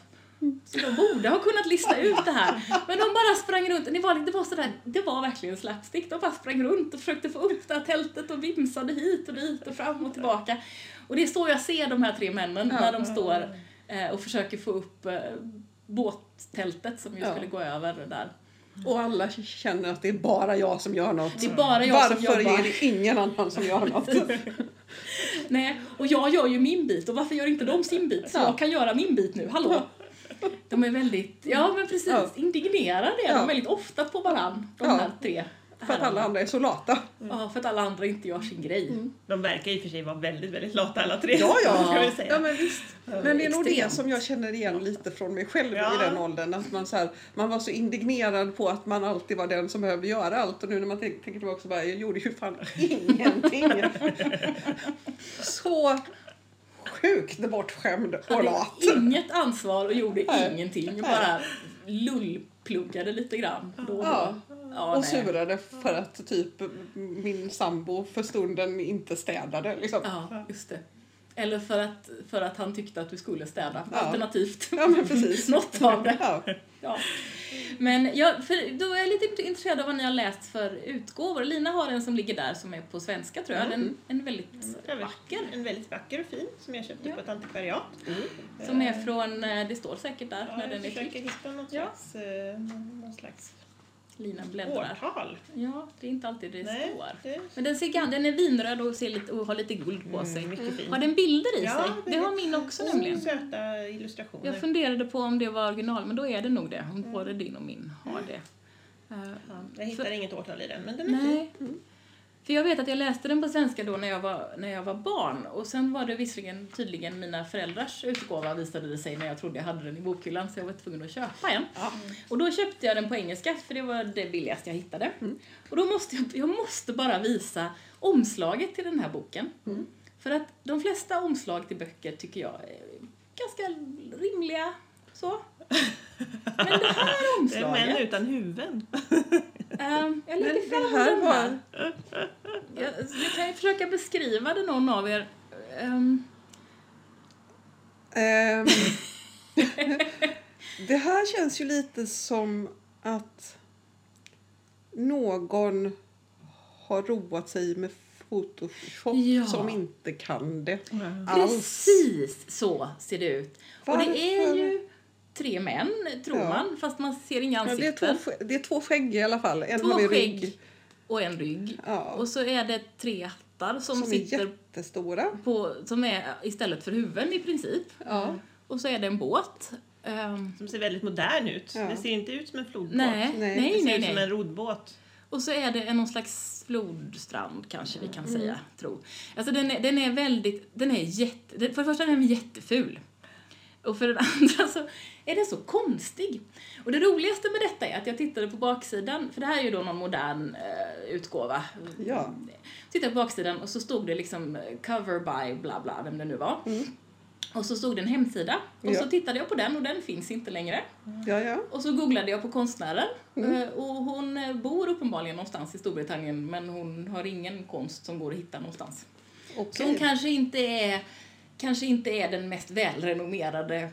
[SPEAKER 1] Så de borde ha kunnat lista ut det här. Men de bara sprang runt, det var, det var sådär, det var verkligen slapstick. De bara sprang runt och försökte få upp det här tältet och vimsade hit och dit och fram och tillbaka. Och det är så jag ser de här tre männen när de står eh, och försöker få upp eh, båttältet som ju skulle gå över där.
[SPEAKER 3] Och alla känner att det är bara jag som gör något.
[SPEAKER 1] Det är bara jag
[SPEAKER 3] Varför
[SPEAKER 1] som jobbar.
[SPEAKER 3] är det ingen annan som gör något?
[SPEAKER 1] Nej, och jag gör ju min bit och varför gör inte de sin bit? Så
[SPEAKER 3] Ja.
[SPEAKER 1] jag kan göra min bit nu, hallå? De är väldigt, ja men precis,
[SPEAKER 3] Ja.
[SPEAKER 1] indignerade är
[SPEAKER 3] Ja.
[SPEAKER 1] de väldigt ofta på varann, de
[SPEAKER 3] Ja.
[SPEAKER 1] här tre
[SPEAKER 3] För att alla andra är så lata.
[SPEAKER 1] Ja, för att alla andra inte gör sin grej.
[SPEAKER 2] De verkar i och för sig vara väldigt, väldigt lata alla tre.
[SPEAKER 3] Ja, ja.
[SPEAKER 2] Ska vi säga.
[SPEAKER 3] Ja men visst. Men det är nog det som jag känner igen lite från mig själv
[SPEAKER 2] Ja.
[SPEAKER 3] i den åldern. Att man, så här, man var så indignerad på att man alltid var den som behövde göra allt. Och nu när man tänker tänker tillbaka så bara, jag gjorde ju fan ingenting. så sjukt bortskämd och lat.
[SPEAKER 1] inget ansvar och gjorde
[SPEAKER 3] Nej.
[SPEAKER 1] ingenting. Jag bara lullpluggade lite grann då och då.
[SPEAKER 3] Ja.
[SPEAKER 1] Ja,
[SPEAKER 3] och
[SPEAKER 1] nej.
[SPEAKER 3] surade för att typ min sambo för stunden inte städade. Liksom.
[SPEAKER 1] Ja, just det. Eller för att, för att han tyckte att du skulle städa.
[SPEAKER 3] Ja.
[SPEAKER 1] Alternativt.
[SPEAKER 3] Ja, men precis.
[SPEAKER 1] Något av det.
[SPEAKER 3] Ja.
[SPEAKER 1] Ja. Men jag, för då är jag lite intresserad av vad ni har läst för utgåvor. Lina har en som ligger där som är på svenska tror jag. En, en väldigt
[SPEAKER 2] Ja,
[SPEAKER 1] vacker.
[SPEAKER 2] En väldigt vacker och fin som jag köpte
[SPEAKER 1] Ja.
[SPEAKER 2] på ett antikvariat.
[SPEAKER 1] Som är från, eh, det står säkert där
[SPEAKER 2] Ja,
[SPEAKER 1] när
[SPEAKER 2] jag
[SPEAKER 1] den är
[SPEAKER 2] försöker
[SPEAKER 1] tryckt.
[SPEAKER 2] hitta något
[SPEAKER 1] Ja.
[SPEAKER 2] slags, eh, någon slags
[SPEAKER 1] Lina bläddrar.
[SPEAKER 2] årtal.
[SPEAKER 1] Ja, det är inte alltid det
[SPEAKER 2] Nej,
[SPEAKER 1] står.
[SPEAKER 2] det-
[SPEAKER 1] Men den, ser, den är vinröd och, ser lite, och har lite guld på
[SPEAKER 2] Mm,
[SPEAKER 1] sig.
[SPEAKER 2] fin.
[SPEAKER 1] Har den bilder i
[SPEAKER 2] Ja,
[SPEAKER 1] sig? Det har min också nämligen.
[SPEAKER 2] Söta illustrationer.
[SPEAKER 1] Jag funderade på om det var original, men då är det nog det. Om både din och min har det. Eh,
[SPEAKER 2] ja, jag hittar
[SPEAKER 1] För-
[SPEAKER 2] inget årtal i den, men den är fin.
[SPEAKER 1] Nej. För jag vet att jag läste den på svenska då när jag var, när jag var barn. Och sen var det visserligen tydligen mina föräldrars utgåva visade det sig när jag trodde jag hade den i bokhyllan så jag var tvungen att köpa en.
[SPEAKER 3] Ja.
[SPEAKER 1] Och då köpte jag den på engelska för det var det billigaste jag hittade. Och då måste jag, jag måste bara visa omslaget till den här boken. För att de flesta omslag till böcker tycker jag är ganska rimliga. Så. Men det här
[SPEAKER 2] Det är
[SPEAKER 1] omslaget.
[SPEAKER 2] män utan huvuden.
[SPEAKER 1] Ehm, jag
[SPEAKER 3] det
[SPEAKER 1] fram
[SPEAKER 3] här.
[SPEAKER 1] Jag, jag kan ju försöka beskriva det någon av er. Ehm,
[SPEAKER 3] Ehm, det här känns ju lite som att någon har roat sig med Photoshop
[SPEAKER 1] Ja.
[SPEAKER 3] som inte kan det alls.
[SPEAKER 1] precis så ser det ut. Och det är
[SPEAKER 3] Varför?
[SPEAKER 1] ju tre män, tror
[SPEAKER 3] Ja.
[SPEAKER 1] man, fast man ser inga
[SPEAKER 3] Ja, det, är två,
[SPEAKER 1] ansikten.
[SPEAKER 3] det är två skägg i alla fall. En
[SPEAKER 1] Två
[SPEAKER 3] har vi
[SPEAKER 1] skägg
[SPEAKER 3] rygg
[SPEAKER 1] och en rygg.
[SPEAKER 3] Ja.
[SPEAKER 1] Och så är det tre hattar som,
[SPEAKER 3] som är
[SPEAKER 1] sitter
[SPEAKER 3] jättestora.
[SPEAKER 1] på, som är istället för huvuden i princip.
[SPEAKER 3] Ja.
[SPEAKER 1] Och så är det en båt. Ehm,
[SPEAKER 2] Som ser väldigt modern ut.
[SPEAKER 3] Ja.
[SPEAKER 2] Det ser inte ut som en flodbåt.
[SPEAKER 1] nej,
[SPEAKER 3] Nej,
[SPEAKER 1] nej,
[SPEAKER 2] det ser
[SPEAKER 1] nej,
[SPEAKER 2] ut som
[SPEAKER 1] nej.
[SPEAKER 2] en roddbåt.
[SPEAKER 1] Och så är det en någon slags flodstrand kanske vi
[SPEAKER 3] Mm.
[SPEAKER 1] kan säga, tro. Alltså den är, den är väldigt, den är jätte, för det första är den jätteful. Och för det andra så är den så konstig. Och det roligaste med detta är att jag tittade på baksidan, för det här är ju då någon modern eh, utgåva.
[SPEAKER 3] Ja.
[SPEAKER 1] Tittade på baksidan och så stod det liksom eh, cover by bla bla, vem det nu var. Och så stod det en hemsida. Och
[SPEAKER 3] Mm. Ja.
[SPEAKER 1] så tittade jag på den och den finns inte längre.
[SPEAKER 3] Ja, ja.
[SPEAKER 1] Och så googlade jag på konstnären.
[SPEAKER 3] Mm.
[SPEAKER 1] Eh, Och hon eh, bor uppenbarligen någonstans i Storbritannien men hon har ingen konst som går att hitta någonstans. Så
[SPEAKER 3] Okej.
[SPEAKER 1] hon kanske inte är, kanske inte är den mest välrenommerade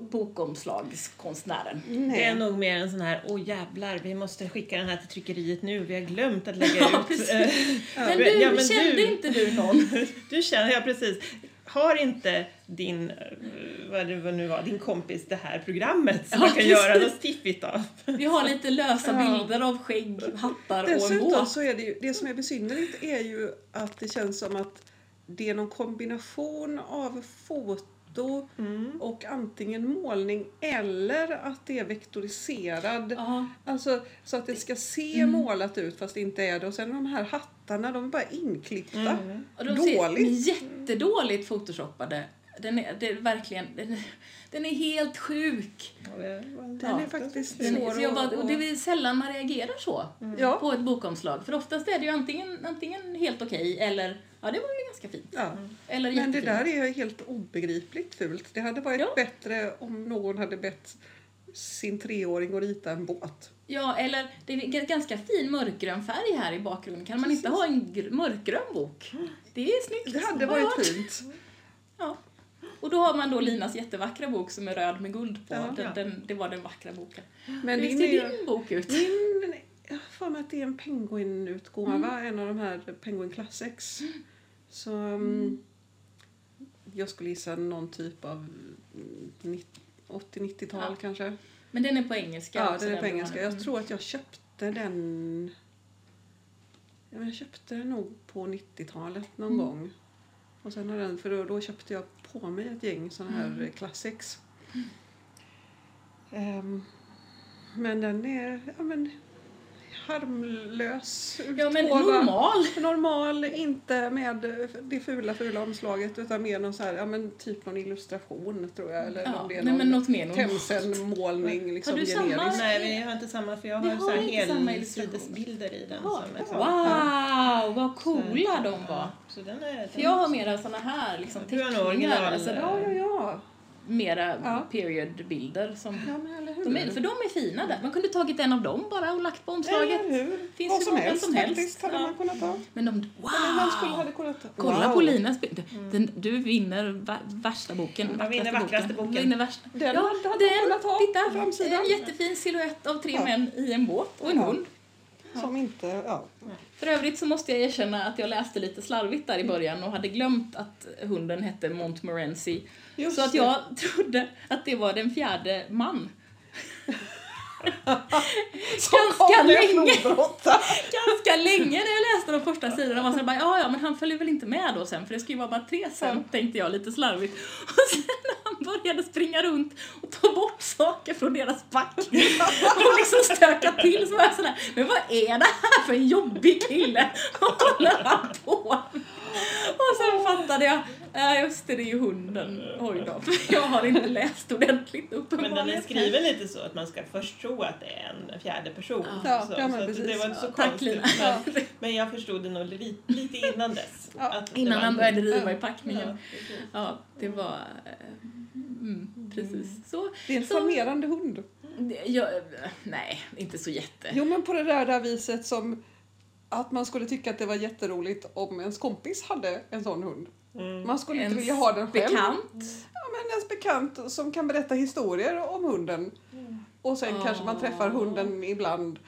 [SPEAKER 1] bokomslagskonstnären.
[SPEAKER 2] Det är
[SPEAKER 3] Nej.
[SPEAKER 2] nog mer en sån här, åh jävlar, vi måste skicka den här till tryckeriet nu, vi har glömt att lägga
[SPEAKER 1] Ja,
[SPEAKER 2] ut.
[SPEAKER 1] Men
[SPEAKER 2] Ja,
[SPEAKER 1] du,
[SPEAKER 2] men
[SPEAKER 1] kände
[SPEAKER 2] du-
[SPEAKER 1] inte du någon?
[SPEAKER 2] Du känner, ja precis. Har inte din, eh, vad det vad nu var, din kompis det här programmet som
[SPEAKER 1] Ja,
[SPEAKER 2] man kan
[SPEAKER 1] precis.
[SPEAKER 2] göra något fiffigt av?
[SPEAKER 1] Vi har lite lösa
[SPEAKER 3] Ja.
[SPEAKER 1] bilder av skägg, hattar och en
[SPEAKER 3] Dessutom
[SPEAKER 1] båt.
[SPEAKER 3] så är det ju, det som är besynnerligt är ju att det känns som att det är någon kombination av foto
[SPEAKER 1] Mm.
[SPEAKER 3] och antingen målning eller att det är vektoriserad.
[SPEAKER 1] Ja,
[SPEAKER 3] Alltså så att det ska se
[SPEAKER 1] Mm.
[SPEAKER 3] målat ut fast det inte är det. Och sen de här hattarna, de är bara inklippta.
[SPEAKER 2] Mm.
[SPEAKER 1] och de ser
[SPEAKER 3] Dåligt.
[SPEAKER 1] jättedåligt photoshoppade. Den är, det är verkligen, den, är- den är helt sjuk.
[SPEAKER 3] Den är faktiskt
[SPEAKER 1] Den,
[SPEAKER 3] svår
[SPEAKER 1] så jag bara,
[SPEAKER 3] att-
[SPEAKER 1] och det är sällan man reagerar så
[SPEAKER 3] Ja.
[SPEAKER 1] på ett bokomslag. För oftast är det ju antingen, antingen helt okej eller ja, det var ju ganska fint.
[SPEAKER 3] Ja.
[SPEAKER 1] Eller
[SPEAKER 3] Men det där är helt obegripligt fult. Det hade varit
[SPEAKER 1] Ja.
[SPEAKER 3] bättre om någon hade bett sin treåring att rita en båt.
[SPEAKER 1] Ja, eller det är ganska fin mörkgrön färg här i bakgrunden. Kan man inte ha en gr- mörkgrön bok? Det är snyggt.
[SPEAKER 3] Det hade varit fint.
[SPEAKER 1] Ja. Och då har man då Linas jättevackra bok som är röd med guld på.
[SPEAKER 3] Ja.
[SPEAKER 1] Den, den, det var den vackra boken.
[SPEAKER 3] Men
[SPEAKER 1] Hur
[SPEAKER 3] din
[SPEAKER 1] ser
[SPEAKER 3] är ju-
[SPEAKER 1] din bok ut?
[SPEAKER 3] Min, jag har för mig att det är en Penguin-utgåva,
[SPEAKER 1] Mm.
[SPEAKER 3] en av de här Penguin Classics. Så mm, jag skulle gissa någon typ av mm, nitt- 80-90-tal
[SPEAKER 1] Ja.
[SPEAKER 3] kanske.
[SPEAKER 1] Men den är på engelska.
[SPEAKER 3] Ja, den är på engelska. Jag tror att jag köpte den... Jag köpte den nog på 90-talet någon
[SPEAKER 1] Mm.
[SPEAKER 3] gång. Och sen har den, för då, då köpte jag på mig ett gäng sådana här
[SPEAKER 1] Mm.
[SPEAKER 3] classics. Ehm, men den är, ja men, harmlös
[SPEAKER 1] Ja, men
[SPEAKER 3] utgåva.
[SPEAKER 1] normal.
[SPEAKER 3] Normal, inte med det fula fula omslaget utan mer någon så här, ja men typ någon illustration tror jag. Eller
[SPEAKER 1] Ja,
[SPEAKER 3] om det är
[SPEAKER 1] nej,
[SPEAKER 3] någon. Themsen-målning liksom
[SPEAKER 1] Har du samma?
[SPEAKER 2] Nej, vi har inte samma för jag
[SPEAKER 1] Vi
[SPEAKER 2] har,
[SPEAKER 1] har
[SPEAKER 2] så helsidesbilder i den.
[SPEAKER 1] Ja.
[SPEAKER 2] Som liksom,
[SPEAKER 1] Wow, vad
[SPEAKER 2] Så-
[SPEAKER 1] coola de var.
[SPEAKER 2] Ja, så den är,
[SPEAKER 1] För jag har mera såna här liksom,
[SPEAKER 2] Du har en
[SPEAKER 1] teckningar,
[SPEAKER 2] original-
[SPEAKER 1] alltså,
[SPEAKER 3] Ja, ja, ja.
[SPEAKER 1] Mera
[SPEAKER 3] Ja.
[SPEAKER 1] periodbilder. Som,
[SPEAKER 3] ja
[SPEAKER 1] de är, för de är fina där. Man kunde tagit en av dem bara och lagt på omslaget.
[SPEAKER 3] Eller hur?
[SPEAKER 1] Finns
[SPEAKER 3] Vad som helst,
[SPEAKER 1] som helst.
[SPEAKER 3] faktiskt hade
[SPEAKER 1] Ja.
[SPEAKER 3] man kunnat ta.
[SPEAKER 1] Men de, wow!
[SPEAKER 3] Man skulle hade kunnat ta.
[SPEAKER 1] Kolla
[SPEAKER 3] Wow.
[SPEAKER 1] på Linas. Den, du vinner värsta boken.
[SPEAKER 2] Jag vinner vackraste boken.
[SPEAKER 1] Vinner värsta.
[SPEAKER 3] Den
[SPEAKER 1] ja,
[SPEAKER 3] hade man
[SPEAKER 1] den,
[SPEAKER 3] kunnat ha
[SPEAKER 1] titta. En jättefin silhuett av tre män i en båt och en hund.
[SPEAKER 3] Som inte, ja.
[SPEAKER 1] För övrigt så måste jag erkänna att jag läste lite slarvigt där i början och hade glömt att hunden hette Montmorency.
[SPEAKER 3] Just
[SPEAKER 1] Så att
[SPEAKER 3] det.
[SPEAKER 1] jag trodde att det var den fjärde man. Ganska länge. Ganska länge när jag läste de första sidorna var så bara, ja ja men han följer väl inte med då sen för det ska ju vara bara tre sen, tänkte jag lite slarvigt. Och sen när han började springa runt och ta bort saker från deras packning och liksom stöka till så var jag sådär, men vad är det här för en jobbig kille? Vad håller han på med? Och sen fattade jag, ja just det, det är ju hunden. Oj då, för jag har inte läst ordentligt
[SPEAKER 2] Men
[SPEAKER 1] uppenbarligen.
[SPEAKER 2] den är skriven lite så att man ska först tro att det är en fjärde person.
[SPEAKER 3] Ja,
[SPEAKER 2] så,
[SPEAKER 3] ja, men
[SPEAKER 2] så det var inte så
[SPEAKER 1] Ja, tack,
[SPEAKER 2] konstigt. Men, men jag förstod det nog lite, lite innan dess.
[SPEAKER 3] Ja,
[SPEAKER 2] att det
[SPEAKER 1] Innan
[SPEAKER 2] var
[SPEAKER 1] han började riva i packningen. Ja, det var... eh, Mm, precis. Så,
[SPEAKER 3] Det är en charmerande hund.
[SPEAKER 1] jag, nej, inte så jätte.
[SPEAKER 3] Jo men på det där, där viset som att man skulle tycka att det var jätteroligt om ens kompis hade en sån hund.
[SPEAKER 2] Mm.
[SPEAKER 3] Man skulle inte
[SPEAKER 1] Ens
[SPEAKER 3] vilja ha den själv.
[SPEAKER 1] Bekant.
[SPEAKER 3] Ja, men ens bekant som kan berätta historier om hunden. Och sen
[SPEAKER 1] Ah.
[SPEAKER 3] kanske man träffar hunden ibland.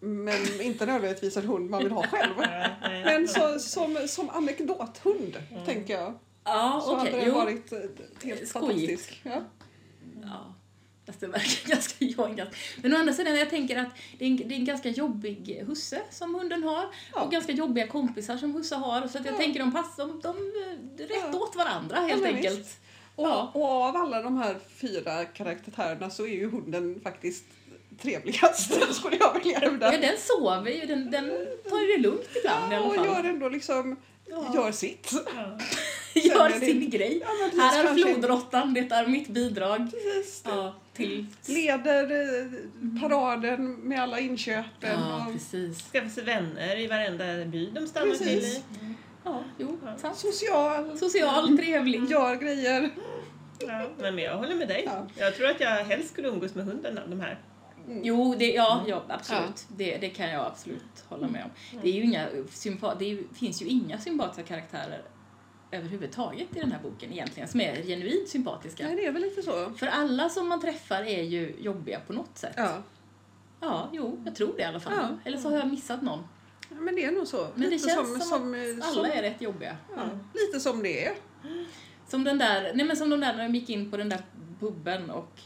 [SPEAKER 3] Men inte nödvändigtvis en hund man vill ha själv. Men så, som, som anekdothund, tänker jag.
[SPEAKER 1] Ja,
[SPEAKER 3] Så
[SPEAKER 1] okej.
[SPEAKER 3] hade den
[SPEAKER 1] jo.
[SPEAKER 3] varit eh, helt
[SPEAKER 1] Skojigt.
[SPEAKER 3] fantastisk. Ja.
[SPEAKER 1] Ja. Fast det verkar ganska jobbigt. Men å andra sidan, jag tänker att det är, en, det är en ganska jobbig husse som hunden har.
[SPEAKER 3] Ja.
[SPEAKER 1] Och ganska jobbiga kompisar som husse har. Så att jag
[SPEAKER 3] Ja.
[SPEAKER 1] tänker de passar, de, de är rätt
[SPEAKER 3] Ja.
[SPEAKER 1] åt varandra helt enkelt.
[SPEAKER 3] visst. Och,
[SPEAKER 1] Ja.
[SPEAKER 3] och av alla de här fyra karaktärerna så är ju hunden faktiskt trevligast, skulle jag vilja hävda.
[SPEAKER 1] Ja, den sover ju, den, den tar ju det lugnt ibland i alla
[SPEAKER 3] och
[SPEAKER 1] fall.
[SPEAKER 3] gör ändå liksom,
[SPEAKER 2] Ja.
[SPEAKER 3] gör sitt.
[SPEAKER 2] Ja.
[SPEAKER 1] Gör sin
[SPEAKER 3] inte-
[SPEAKER 1] grej.
[SPEAKER 3] Ja, precis,
[SPEAKER 1] Här är flodråttan, det är mitt bidrag
[SPEAKER 3] Precis.
[SPEAKER 1] ja, till...
[SPEAKER 3] Leder eh, paraden med alla inköpen.
[SPEAKER 1] Ja,
[SPEAKER 3] och
[SPEAKER 1] precis.
[SPEAKER 2] Skaffa sig vänner i varenda by de stannar till
[SPEAKER 3] Precis.
[SPEAKER 2] i.
[SPEAKER 1] Ja, jo, sant.
[SPEAKER 3] social,
[SPEAKER 1] Social, trevlig.
[SPEAKER 3] gör grejer.
[SPEAKER 2] Ja, men jag håller med dig.
[SPEAKER 3] Ja.
[SPEAKER 2] Jag tror att jag helst skulle umgås med hunden av de här.
[SPEAKER 1] Jo, det, ja, ja absolut. Det, det kan jag absolut hålla med om. Det, är ju inga sympa, det är, finns ju inga sympatiska karaktärer överhuvudtaget i den här boken egentligen, som är genuint sympatiska.
[SPEAKER 3] Nej, det är väl lite så.
[SPEAKER 1] För alla som man träffar är ju jobbiga på något sätt.
[SPEAKER 3] Ja,
[SPEAKER 1] Ja, jo, jag tror det i alla fall.
[SPEAKER 3] Ja.
[SPEAKER 1] Eller så har jag missat någon.
[SPEAKER 3] men det är nog så.
[SPEAKER 1] Men det
[SPEAKER 3] lite
[SPEAKER 1] känns som,
[SPEAKER 3] som,
[SPEAKER 1] att alla
[SPEAKER 3] som,
[SPEAKER 1] är rätt jobbiga.
[SPEAKER 3] ja, Lite som det är.
[SPEAKER 1] Som den där, nej men som de där när de gick in på den där puben och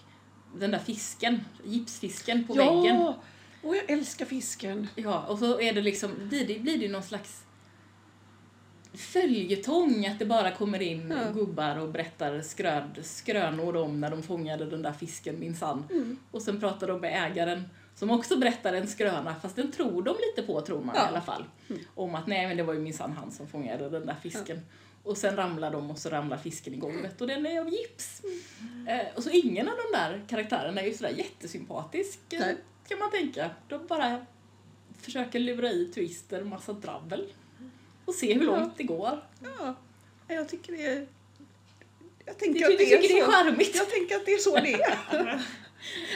[SPEAKER 1] den där fisken, gipsfisken på väggen.
[SPEAKER 3] Ja, och jag älskar fisken.
[SPEAKER 1] Ja, och så är det liksom, blir det, blir det någon slags följetong att det bara kommer in
[SPEAKER 3] Ja.
[SPEAKER 1] gubbar och berättar skröd, skrönor om när de fångade den där fisken minsann.
[SPEAKER 3] Mm.
[SPEAKER 1] Och sen pratar de med ägaren som också berättar en skröna, fast den tror de lite på tror man
[SPEAKER 3] Ja.
[SPEAKER 1] i alla fall. Om att nej men det var ju minsann han som fångade den där fisken. Och sen ramlar de och så ramlar fisken i golvet och den är av gips. Eh, och så ingen av de där karaktärerna är ju sådär jättesympatisk eh,
[SPEAKER 3] Nej.
[SPEAKER 1] kan man tänka. De bara försöker lura i Twister massa drabbel. Och se hur långt det går.
[SPEAKER 3] Ja, jag tycker det är... Jag tänker
[SPEAKER 1] tycker,
[SPEAKER 3] att det är
[SPEAKER 1] tycker det är
[SPEAKER 3] så.
[SPEAKER 1] charmigt
[SPEAKER 3] Jag tänker att det är så det är.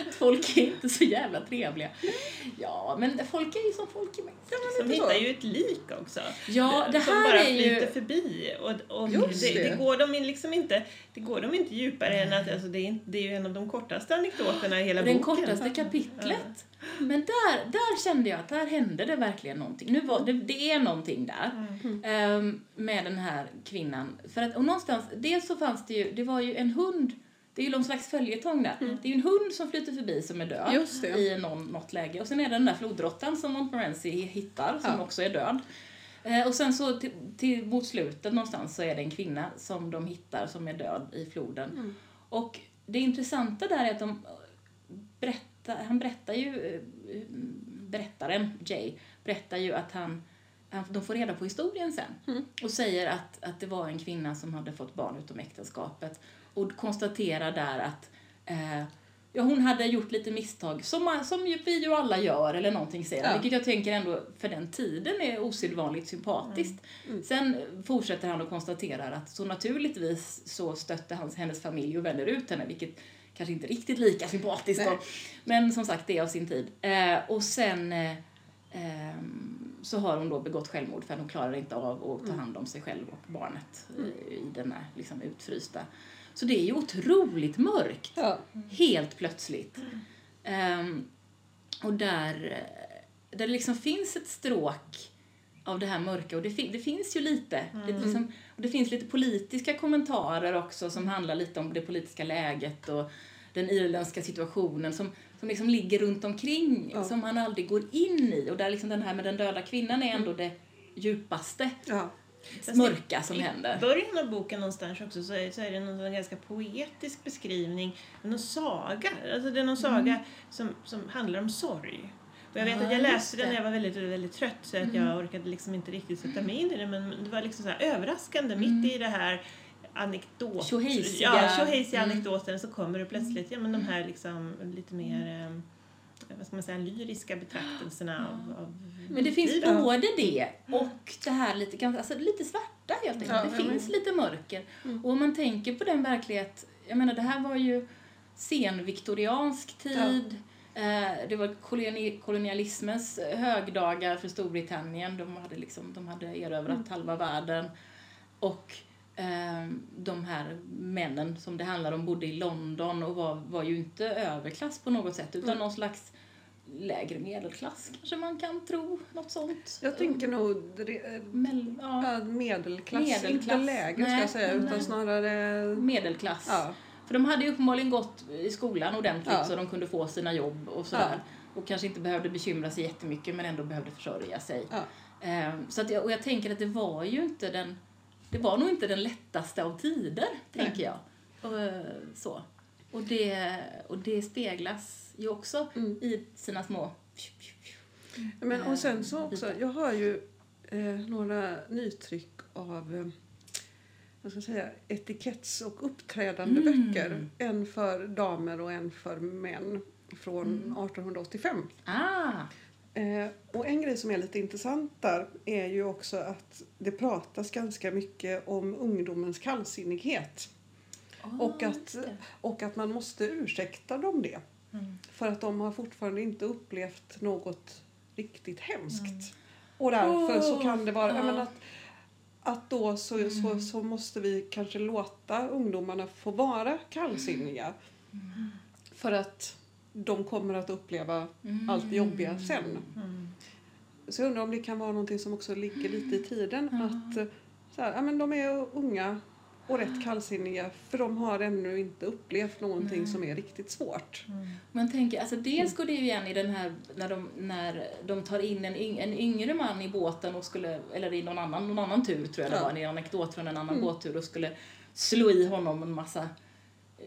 [SPEAKER 1] att folk är inte så jävla trevliga. Ja, men folk är ju som folk är med.
[SPEAKER 2] De
[SPEAKER 3] lite så.
[SPEAKER 2] hittar ju ett lik också.
[SPEAKER 1] Ja, det
[SPEAKER 2] som
[SPEAKER 1] här
[SPEAKER 2] bara
[SPEAKER 1] är ju...
[SPEAKER 2] flyter förbi. Och, och
[SPEAKER 3] Just
[SPEAKER 2] det,
[SPEAKER 3] det.
[SPEAKER 2] det. går de liksom inte, det går de inte djupare än att alltså, det, är, inte- det är ju en av de kortaste anekdoterna i hela
[SPEAKER 1] Den
[SPEAKER 2] boken.
[SPEAKER 1] kortaste kapitlet. Men där, där kände jag att där hände det verkligen någonting. Nu var, det, det är någonting där ehm, med den här kvinnan. För att, och någonstans, dels så fanns det ju, det var ju en hund, det är ju någon slags följetong där. Det är ju en hund som flyter förbi som är död i någon, något läge. Och sen är det den där flodråttan som Montmorency hittar som
[SPEAKER 3] Ja.
[SPEAKER 1] också är död. Eh, och sen så till, till, mot slutet någonstans så är det en kvinna som de hittar som är död i floden. Och det intressanta där är att de berättar, han berättar ju, eh, berättaren, Jay, berättar ju att han, han de får reda på historien sen
[SPEAKER 3] Mm.
[SPEAKER 1] och säger att, att det var en kvinna som hade fått barn utom äktenskapet och konstaterar där att eh, ja, hon hade gjort lite misstag, som, som vi ju alla gör, eller någonting säger.
[SPEAKER 3] Ja.
[SPEAKER 1] Vilket jag tänker ändå för den tiden är osedvanligt sympatiskt.
[SPEAKER 3] Mm.
[SPEAKER 1] Sen fortsätter han och konstaterar att så naturligtvis så stötte hans, hennes familj och vänner ut henne, vilket kanske inte riktigt lika sympatiskt då. Men som sagt, det är av sin tid. Eh, och sen eh, ehm, så har hon då begått självmord för att hon klarar inte av att ta hand om sig själv och barnet eh, i den här liksom utfrysta. Så det är ju otroligt mörkt
[SPEAKER 3] Ja.
[SPEAKER 1] helt plötsligt. Ehm, och där, eh, där det liksom finns ett stråk av det här mörka och det, fin- det finns ju lite. Det, är liksom, och det finns lite politiska kommentarer också som handlar lite om det politiska läget och den irländska situationen som, som liksom ligger runt omkring
[SPEAKER 3] Ja.
[SPEAKER 1] som man aldrig går in i och där liksom den här med den döda kvinnan är ändå det djupaste
[SPEAKER 3] Ja.
[SPEAKER 1] Mörka som
[SPEAKER 2] I
[SPEAKER 1] händer.
[SPEAKER 2] början av boken någonstans också så är, så är det någon ganska poetisk beskrivning, någon saga. Alltså det är någon saga som, som handlar om sorg. Och jag vet
[SPEAKER 1] Ja,
[SPEAKER 2] att jag läste den när jag var väldigt, väldigt trött så att jag orkade liksom inte riktigt sätta mig in i det men det var liksom så här överraskande mitt i det här anekdot...
[SPEAKER 1] Tjohejsiga.
[SPEAKER 2] Ja, tjohejsiga
[SPEAKER 1] Mm.
[SPEAKER 2] anekdoten så kommer det plötsligt ja, men de här liksom lite mer eh, vad ska man säga, lyriska betraktelserna av, av
[SPEAKER 1] Men det finns
[SPEAKER 2] livet.
[SPEAKER 1] både det och det här lite, alltså lite svarta helt enkelt.
[SPEAKER 3] Ja,
[SPEAKER 1] det finns lite mörker.
[SPEAKER 3] Mm.
[SPEAKER 1] Och om man tänker på den verklighet, jag menar det här var ju senviktoriansk tid. Eh, det var koloni- kolonialismens högdagar för Storbritannien. De hade, liksom, de hade erövrat
[SPEAKER 3] Mm.
[SPEAKER 1] halva världen. Och eh, de här männen som det handlar om bodde i London och var, var ju inte överklass på något sätt utan
[SPEAKER 3] Mm.
[SPEAKER 1] någon slags lägre medelklass kanske man kan tro. Något sånt.
[SPEAKER 3] Jag tänker nog re-
[SPEAKER 1] Mell, ja,
[SPEAKER 3] ja, medelklass,
[SPEAKER 1] Medelklass.
[SPEAKER 3] inte lägre ska
[SPEAKER 1] Nej,
[SPEAKER 3] jag säga,
[SPEAKER 1] nej.
[SPEAKER 3] utan snarare...
[SPEAKER 1] medelklass.
[SPEAKER 3] Ja,
[SPEAKER 1] För de hade ju uppenbarligen gått i skolan ordentligt
[SPEAKER 3] Ja.
[SPEAKER 1] så de kunde få sina jobb och sådär. Och kanske inte behövde bekymra sig jättemycket men ändå behövde försörja sig.
[SPEAKER 3] ja.
[SPEAKER 1] Ehm, så att jag, och jag tänker att det var ju inte den, det var nog inte den lättaste av tider, tänker jag. Och, eh, så. Och, det, och det speglas ju också
[SPEAKER 3] Mm.
[SPEAKER 1] i sina små...
[SPEAKER 3] Men, och sen så
[SPEAKER 1] Eh,
[SPEAKER 3] också, jag har ju eh, några nytryck av eh, vad ska jag säga, etiketts och uppträdande
[SPEAKER 1] Mm.
[SPEAKER 3] böcker. En för damer och en för män från
[SPEAKER 1] Mm.
[SPEAKER 3] 1885.
[SPEAKER 1] Ah!
[SPEAKER 3] Eh, och en grej som är lite intressant där är ju också att det pratas ganska mycket om ungdomens kallsinnighet. Och att-. Och att man måste ursäkta dem det.
[SPEAKER 2] Mm.
[SPEAKER 3] För att de har fortfarande inte upplevt något riktigt hemskt. Och därför så kan det vara,
[SPEAKER 1] Ja.
[SPEAKER 3] menar att, att då så, så, så måste vi kanske låta ungdomarna få vara kallsinniga. För att de kommer att uppleva allt det jobbiga sen.
[SPEAKER 2] Mm.
[SPEAKER 3] Så jag undrar om det kan vara någonting som också ligger lite i tiden. Att så här, ja, men de är unga och rätt kallsinniga för de har ännu inte upplevt någonting som är riktigt svårt.
[SPEAKER 1] Man tänker, alltså dels går det ju igen i den här när de, när de tar in en, yng, en yngre man i båten och skulle, eller i någon annan, någon annan tur tror jag det
[SPEAKER 3] Ja.
[SPEAKER 1] var, en anekdot från en annan
[SPEAKER 3] Mm.
[SPEAKER 1] båttur och skulle slå i honom en massa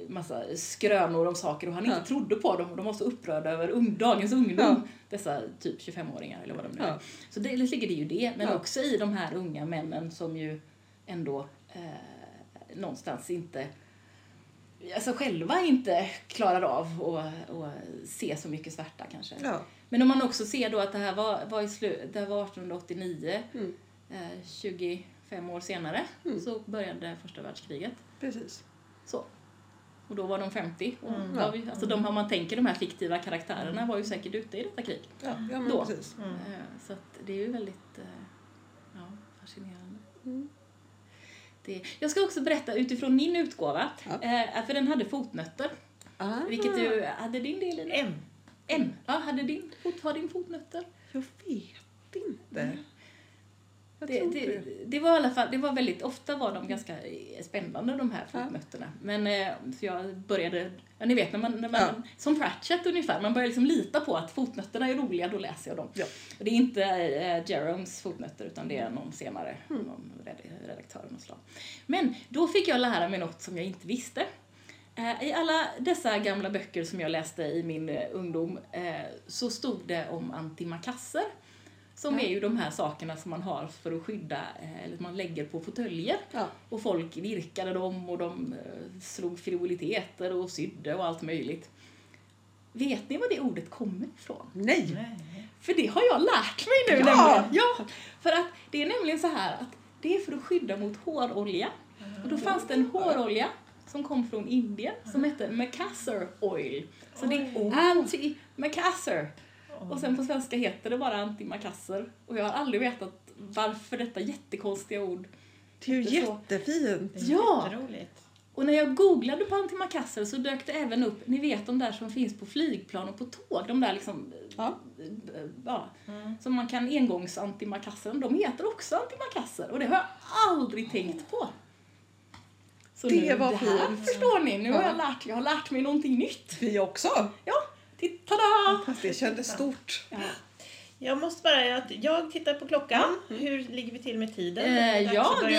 [SPEAKER 1] massa skrönor om saker och han inte
[SPEAKER 3] Ja.
[SPEAKER 1] trodde på dem och de var så upprörda över dagens ungdom,
[SPEAKER 3] Ja.
[SPEAKER 1] dessa typ 25-åringar eller vad de nu är.
[SPEAKER 3] Ja.
[SPEAKER 1] Så det ligger det ju det, men också i de här unga männen som ju ändå eh, någonstans inte alltså själva inte klarar av att att se så mycket svärta kanske.
[SPEAKER 3] Ja.
[SPEAKER 1] Men om man också ser då att det här var, var, i slu, det här var 1889,
[SPEAKER 3] Mm.
[SPEAKER 1] eh, 25 år senare,
[SPEAKER 3] Mm.
[SPEAKER 1] så började första världskriget.
[SPEAKER 3] Precis.
[SPEAKER 1] Så. Och då var de 50. Och
[SPEAKER 2] Mm.
[SPEAKER 1] var vi, alltså de, om man tänker de här fiktiva karaktärerna var ju säkert ute i detta krig.
[SPEAKER 3] Ja, ja men
[SPEAKER 1] Då.
[SPEAKER 3] precis.
[SPEAKER 2] Mm.
[SPEAKER 1] Eh, Så att det är ju väldigt eh, ja, fascinerande.
[SPEAKER 3] Mm.
[SPEAKER 1] Det, jag ska också berätta utifrån min utgåva,
[SPEAKER 3] Ja.
[SPEAKER 1] eh, för den hade fotnötter.
[SPEAKER 3] Ah,
[SPEAKER 1] Vilket du, hade din del i?
[SPEAKER 2] En.
[SPEAKER 1] En. Ja, hade din, fot, har din fotnötter?
[SPEAKER 3] Jag vet inte. Jag
[SPEAKER 1] Det, det,
[SPEAKER 3] det.
[SPEAKER 1] var i alla fall, det var väldigt, ofta var de ganska spännande de här
[SPEAKER 3] Ja.
[SPEAKER 1] fotnötterna. Men eh, så jag började, ja ni vet när man, när man
[SPEAKER 3] Ja.
[SPEAKER 1] som Pratchett ungefär, man börjar liksom lita på att fotnötterna är roliga, då läser jag dem.
[SPEAKER 3] Ja.
[SPEAKER 1] Och det är inte eh, Jeromes fotnötter utan det är någon senare,
[SPEAKER 3] Mm.
[SPEAKER 1] någon red- redaktör av något slag. Men då fick jag lära mig något som jag inte visste. Eh, I alla dessa gamla böcker som jag läste i min eh, ungdom eh, så stod det om antimakasser. Som
[SPEAKER 3] Ja.
[SPEAKER 1] är ju de här sakerna som man har för att skydda, eh, eller man lägger på fåtöljer.
[SPEAKER 3] Ja.
[SPEAKER 1] Och folk virkade dem och de eh, slog frivoliteter och sydde och allt möjligt. Vet ni var det ordet kommer ifrån?
[SPEAKER 3] Nej!
[SPEAKER 2] Nej.
[SPEAKER 1] För det har jag lärt mig nu
[SPEAKER 3] Ja!
[SPEAKER 1] nämligen. Ja! För att det är nämligen så här att det är för att skydda mot hårolja. Och då fanns det en hårolja som kom från Indien som hette Macassar Oil. Så det är anti-Macassar. Och sen på svenska heter det bara anti-Macassar. Och jag har aldrig vetat varför detta jättekonstiga ord.
[SPEAKER 3] Det är ju
[SPEAKER 1] så.
[SPEAKER 3] jättefint.
[SPEAKER 2] Det är
[SPEAKER 1] Ja.
[SPEAKER 2] jätteroligt.
[SPEAKER 1] Och när jag googlade på antimacassar så dök det även upp, ni vet de där som finns på flygplan och på tåg, de där liksom,
[SPEAKER 3] Ja.
[SPEAKER 1] ja,
[SPEAKER 2] Mm.
[SPEAKER 1] som man kan engångs antimakasser, de heter också antimakasser och det har jag aldrig tänkt på. Så
[SPEAKER 3] Det
[SPEAKER 1] nu,
[SPEAKER 3] var
[SPEAKER 1] det här
[SPEAKER 3] fint.
[SPEAKER 1] förstår ni, nu har
[SPEAKER 3] Ja.
[SPEAKER 1] jag lärt, jag har lärt mig någonting nytt.
[SPEAKER 3] Vi också.
[SPEAKER 1] Ja, titta da!
[SPEAKER 3] Fast det kändes stort.
[SPEAKER 1] Ja.
[SPEAKER 2] Jag måste bara, att jag tittar på klockan. Hur ligger vi till med tiden?
[SPEAKER 1] Eh, ja, vi,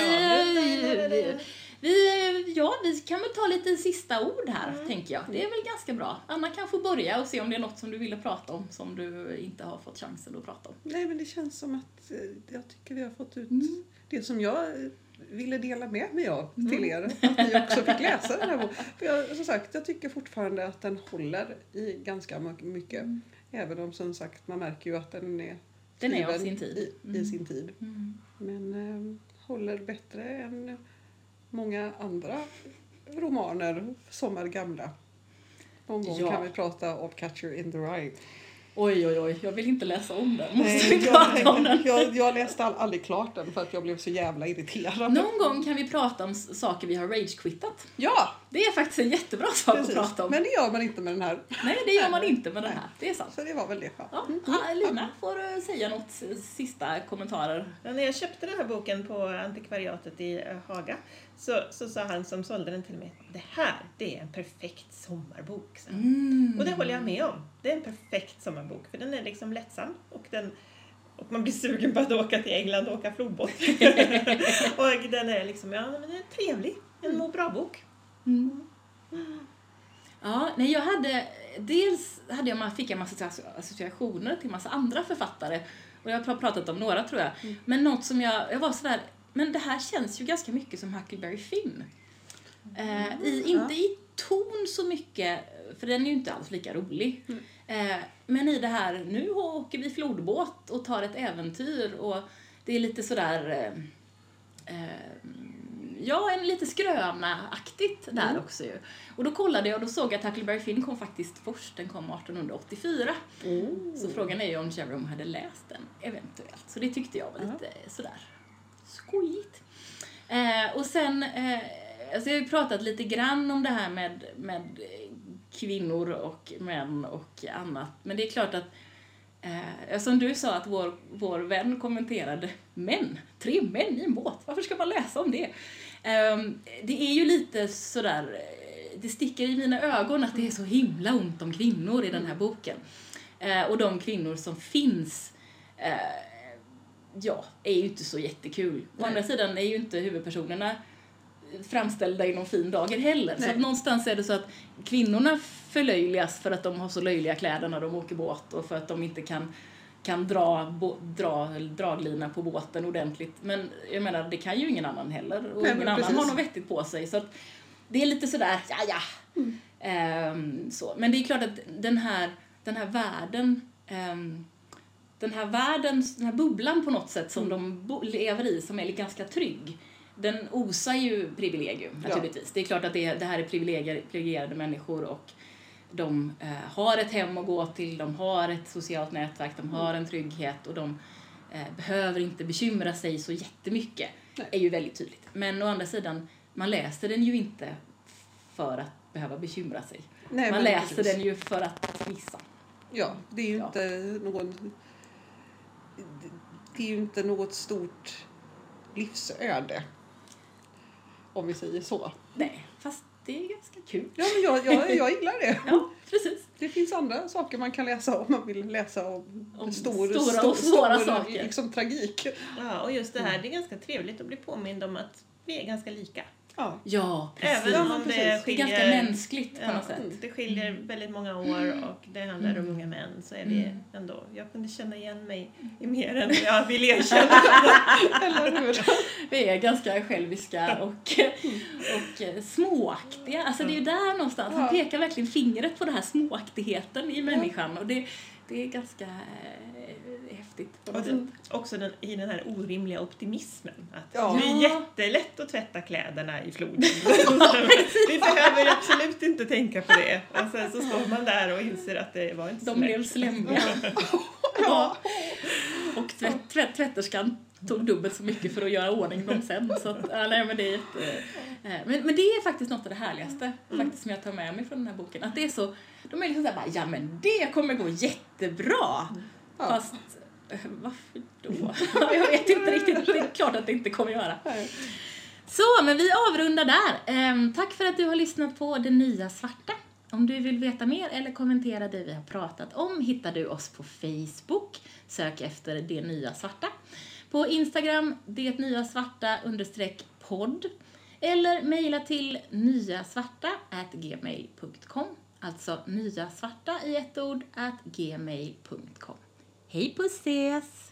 [SPEAKER 1] vi, vi, ja, vi kan väl ta lite sista ord här,
[SPEAKER 2] Mm.
[SPEAKER 1] tänker jag. Det är väl ganska bra. Anna kan få börja och se om det är något som du ville prata om som du inte har fått chansen att prata om.
[SPEAKER 3] Nej, men det känns som att eh, jag tycker vi har fått ut
[SPEAKER 1] Mm.
[SPEAKER 3] det som jag eh, ville dela med mig av till er. Att ni också fick läsa den här boken. För jag, som sagt, jag tycker fortfarande att den håller i ganska my- mycket. Även om som sagt man märker ju att den är
[SPEAKER 1] Den är av sin tid.
[SPEAKER 3] I, i
[SPEAKER 1] Mm.
[SPEAKER 3] sin tid.
[SPEAKER 1] Mm.
[SPEAKER 3] Men eh, håller bättre än många andra romaner som är gamla. Någon gång
[SPEAKER 1] Ja.
[SPEAKER 3] kan vi prata om Catcher in the Rye.
[SPEAKER 1] Oj, oj, oj, jag vill inte läsa om den. Måste
[SPEAKER 3] Nej,
[SPEAKER 1] vi prata om den?
[SPEAKER 3] jag, jag, jag läste all, aldrig klart den för att jag blev så jävla irriterad.
[SPEAKER 1] Någon gång kan vi prata om saker vi har rage-quittat.
[SPEAKER 3] Ja,
[SPEAKER 1] Det är faktiskt en jättebra sak
[SPEAKER 3] precis.
[SPEAKER 1] att prata om.
[SPEAKER 3] Men det gör man inte med den här.
[SPEAKER 1] Nej, det gör man inte med den här. Det är sant.
[SPEAKER 3] Så det var väl det. Ja.
[SPEAKER 1] Ja, ah, Lina får säga något sista kommentarer.
[SPEAKER 2] När jag köpte den här boken på antikvariatet i Haga så, så sa han som sålde den till mig det här det är en perfekt sommarbok. han.
[SPEAKER 1] Mm.
[SPEAKER 2] Och det håller jag med om. Det är en perfekt sommarbok för den är liksom lättsam och, den, och man blir sugen på att åka till England och åka flodbåt. och den är liksom, ja men den är trevlig. En må bra-bok.
[SPEAKER 1] Mm. Ja, nej, jag hade... Dels hade jag, fick jag massa associationer till massa andra författare. Och jag har pratat om några tror jag. Men något som jag, jag var sådär, men det här känns ju ganska mycket som Huckleberry Finn. Eh, i, inte i ton så mycket, för den är ju inte alls lika rolig. Eh, men i det här, nu åker vi flodbåt och tar ett äventyr och det är lite sådär eh, eh, Ja, en lite skröna-aktigt där också ju. Och då kollade jag och då såg jag att Huckleberry Finn kom faktiskt först, den kom 1884. Så frågan är ju om Jerome hade läst den, eventuellt. Så det tyckte jag var lite sådär skit. Eh, och sen, eh, alltså jag har ju pratat lite grann om det här med, med kvinnor och män och annat. Men det är klart att Eh, som du sa att vår, vår vän kommenterade män, tre män i en båt, varför ska man läsa om det? Eh, det är ju lite sådär, eh, det sticker i mina ögon att det är så himla ont om kvinnor i den här boken. Eh, och de kvinnor som finns, eh, ja, är ju inte så jättekul. Å
[SPEAKER 3] Nej.
[SPEAKER 1] andra sidan är ju inte huvudpersonerna framställda i någon fin dager heller. Så
[SPEAKER 3] Nej.
[SPEAKER 1] att någonstans är det så att kvinnorna förlöjligas för att de har så löjliga kläder när de åker båt och för att de inte kan, kan dra, bo, dra draglina på båten ordentligt. Men jag menar, det kan ju ingen annan heller och
[SPEAKER 3] Nej,
[SPEAKER 1] ingen annan har något vettigt på sig. Så att det är lite sådär, ja ja.
[SPEAKER 3] Mm.
[SPEAKER 1] Ehm, så. Men det är klart att den här, den här världen ehm, den här världen, den här bubblan på något sätt som
[SPEAKER 3] Mm.
[SPEAKER 1] de lever i som är ganska trygg den osar ju privilegium
[SPEAKER 3] Ja.
[SPEAKER 1] naturligtvis. Det är klart att det, det här är privilegier, privilegierade människor och de eh, har ett hem att gå till, de har ett socialt nätverk, de har en trygghet och de eh, behöver inte bekymra sig så jättemycket.
[SPEAKER 3] Nej.
[SPEAKER 1] är ju väldigt tydligt. Men å andra sidan, man läser den ju inte för att behöva bekymra sig.
[SPEAKER 3] Nej,
[SPEAKER 1] man läser
[SPEAKER 3] precis.
[SPEAKER 1] den ju för att missa.
[SPEAKER 3] Ja, det är ju
[SPEAKER 1] Ja.
[SPEAKER 3] inte någon... Det är ju inte något stort livsöde. Om vi säger så.
[SPEAKER 1] Nej, fast det är ganska kul.
[SPEAKER 3] Ja, men jag, jag, jag gillar det.
[SPEAKER 1] Ja, precis.
[SPEAKER 3] Det finns andra saker man kan läsa om man vill läsa om,
[SPEAKER 1] Om
[SPEAKER 3] stor,
[SPEAKER 1] stora
[SPEAKER 3] stor,
[SPEAKER 1] och svåra
[SPEAKER 3] stor,
[SPEAKER 1] saker.
[SPEAKER 3] Liksom, tragik.
[SPEAKER 2] Ja, och just det här, det är ganska trevligt att bli påmind om att vi är ganska lika.
[SPEAKER 3] Ja.
[SPEAKER 1] Ja, precis.
[SPEAKER 2] Även om det
[SPEAKER 1] det är
[SPEAKER 2] skiljer...
[SPEAKER 1] ganska mänskligt på
[SPEAKER 2] Ja,
[SPEAKER 1] något sätt.
[SPEAKER 2] det skiljer väldigt många år och det handlar om
[SPEAKER 1] Mm.
[SPEAKER 2] unga män så är
[SPEAKER 1] Mm.
[SPEAKER 2] vi ändå... Jag kunde känna igen mig i mer än jag vill erkänna.
[SPEAKER 3] Eller hur?
[SPEAKER 1] Vi är ganska själviska och, och eh, småaktiga. Alltså det är ju där någonstans. Han pekar verkligen fingret på den här småaktigheten i människan och det, det är ganska eh, häftigt på något
[SPEAKER 2] Och
[SPEAKER 1] sätt.
[SPEAKER 2] den, också den, i den här orimliga optimismen. Att
[SPEAKER 3] Ja.
[SPEAKER 2] Det är jättelätt att tvätta kläderna i floden. Vi behöver absolut inte tänka på det. Och sen så står man där och inser att det var inte så
[SPEAKER 1] De blev
[SPEAKER 2] lätt.
[SPEAKER 1] slemmiga. Ja. Och tvätt, tvätt, tvätterskan tog dubbelt så mycket för att göra ordning dem sen. Så att, ja, nej, men, det är jätte, eh, men, men det är faktiskt något av det härligaste faktiskt, som jag tar med mig från den här boken. Att det är så, de är liksom såhär bara, ja men det kommer gå jättebra.
[SPEAKER 3] Ja.
[SPEAKER 1] Fast eh, varför då? Jag vet inte riktigt. Det är klart att det inte kommer göra.
[SPEAKER 3] Nej.
[SPEAKER 1] Så, men vi avrundar där. Ehm, tack för att du har lyssnat på Det Nya Svarta. Om du vill veta mer eller kommentera det vi har pratat om hittar du oss på Facebook. Sök efter Det Nya Svarta. På Instagram, det nya svarta understreck podd. Eller mejla till nyasvarta at gmail.com. Alltså nyasvarta i ett ord at gmail.com. Hej puss ses!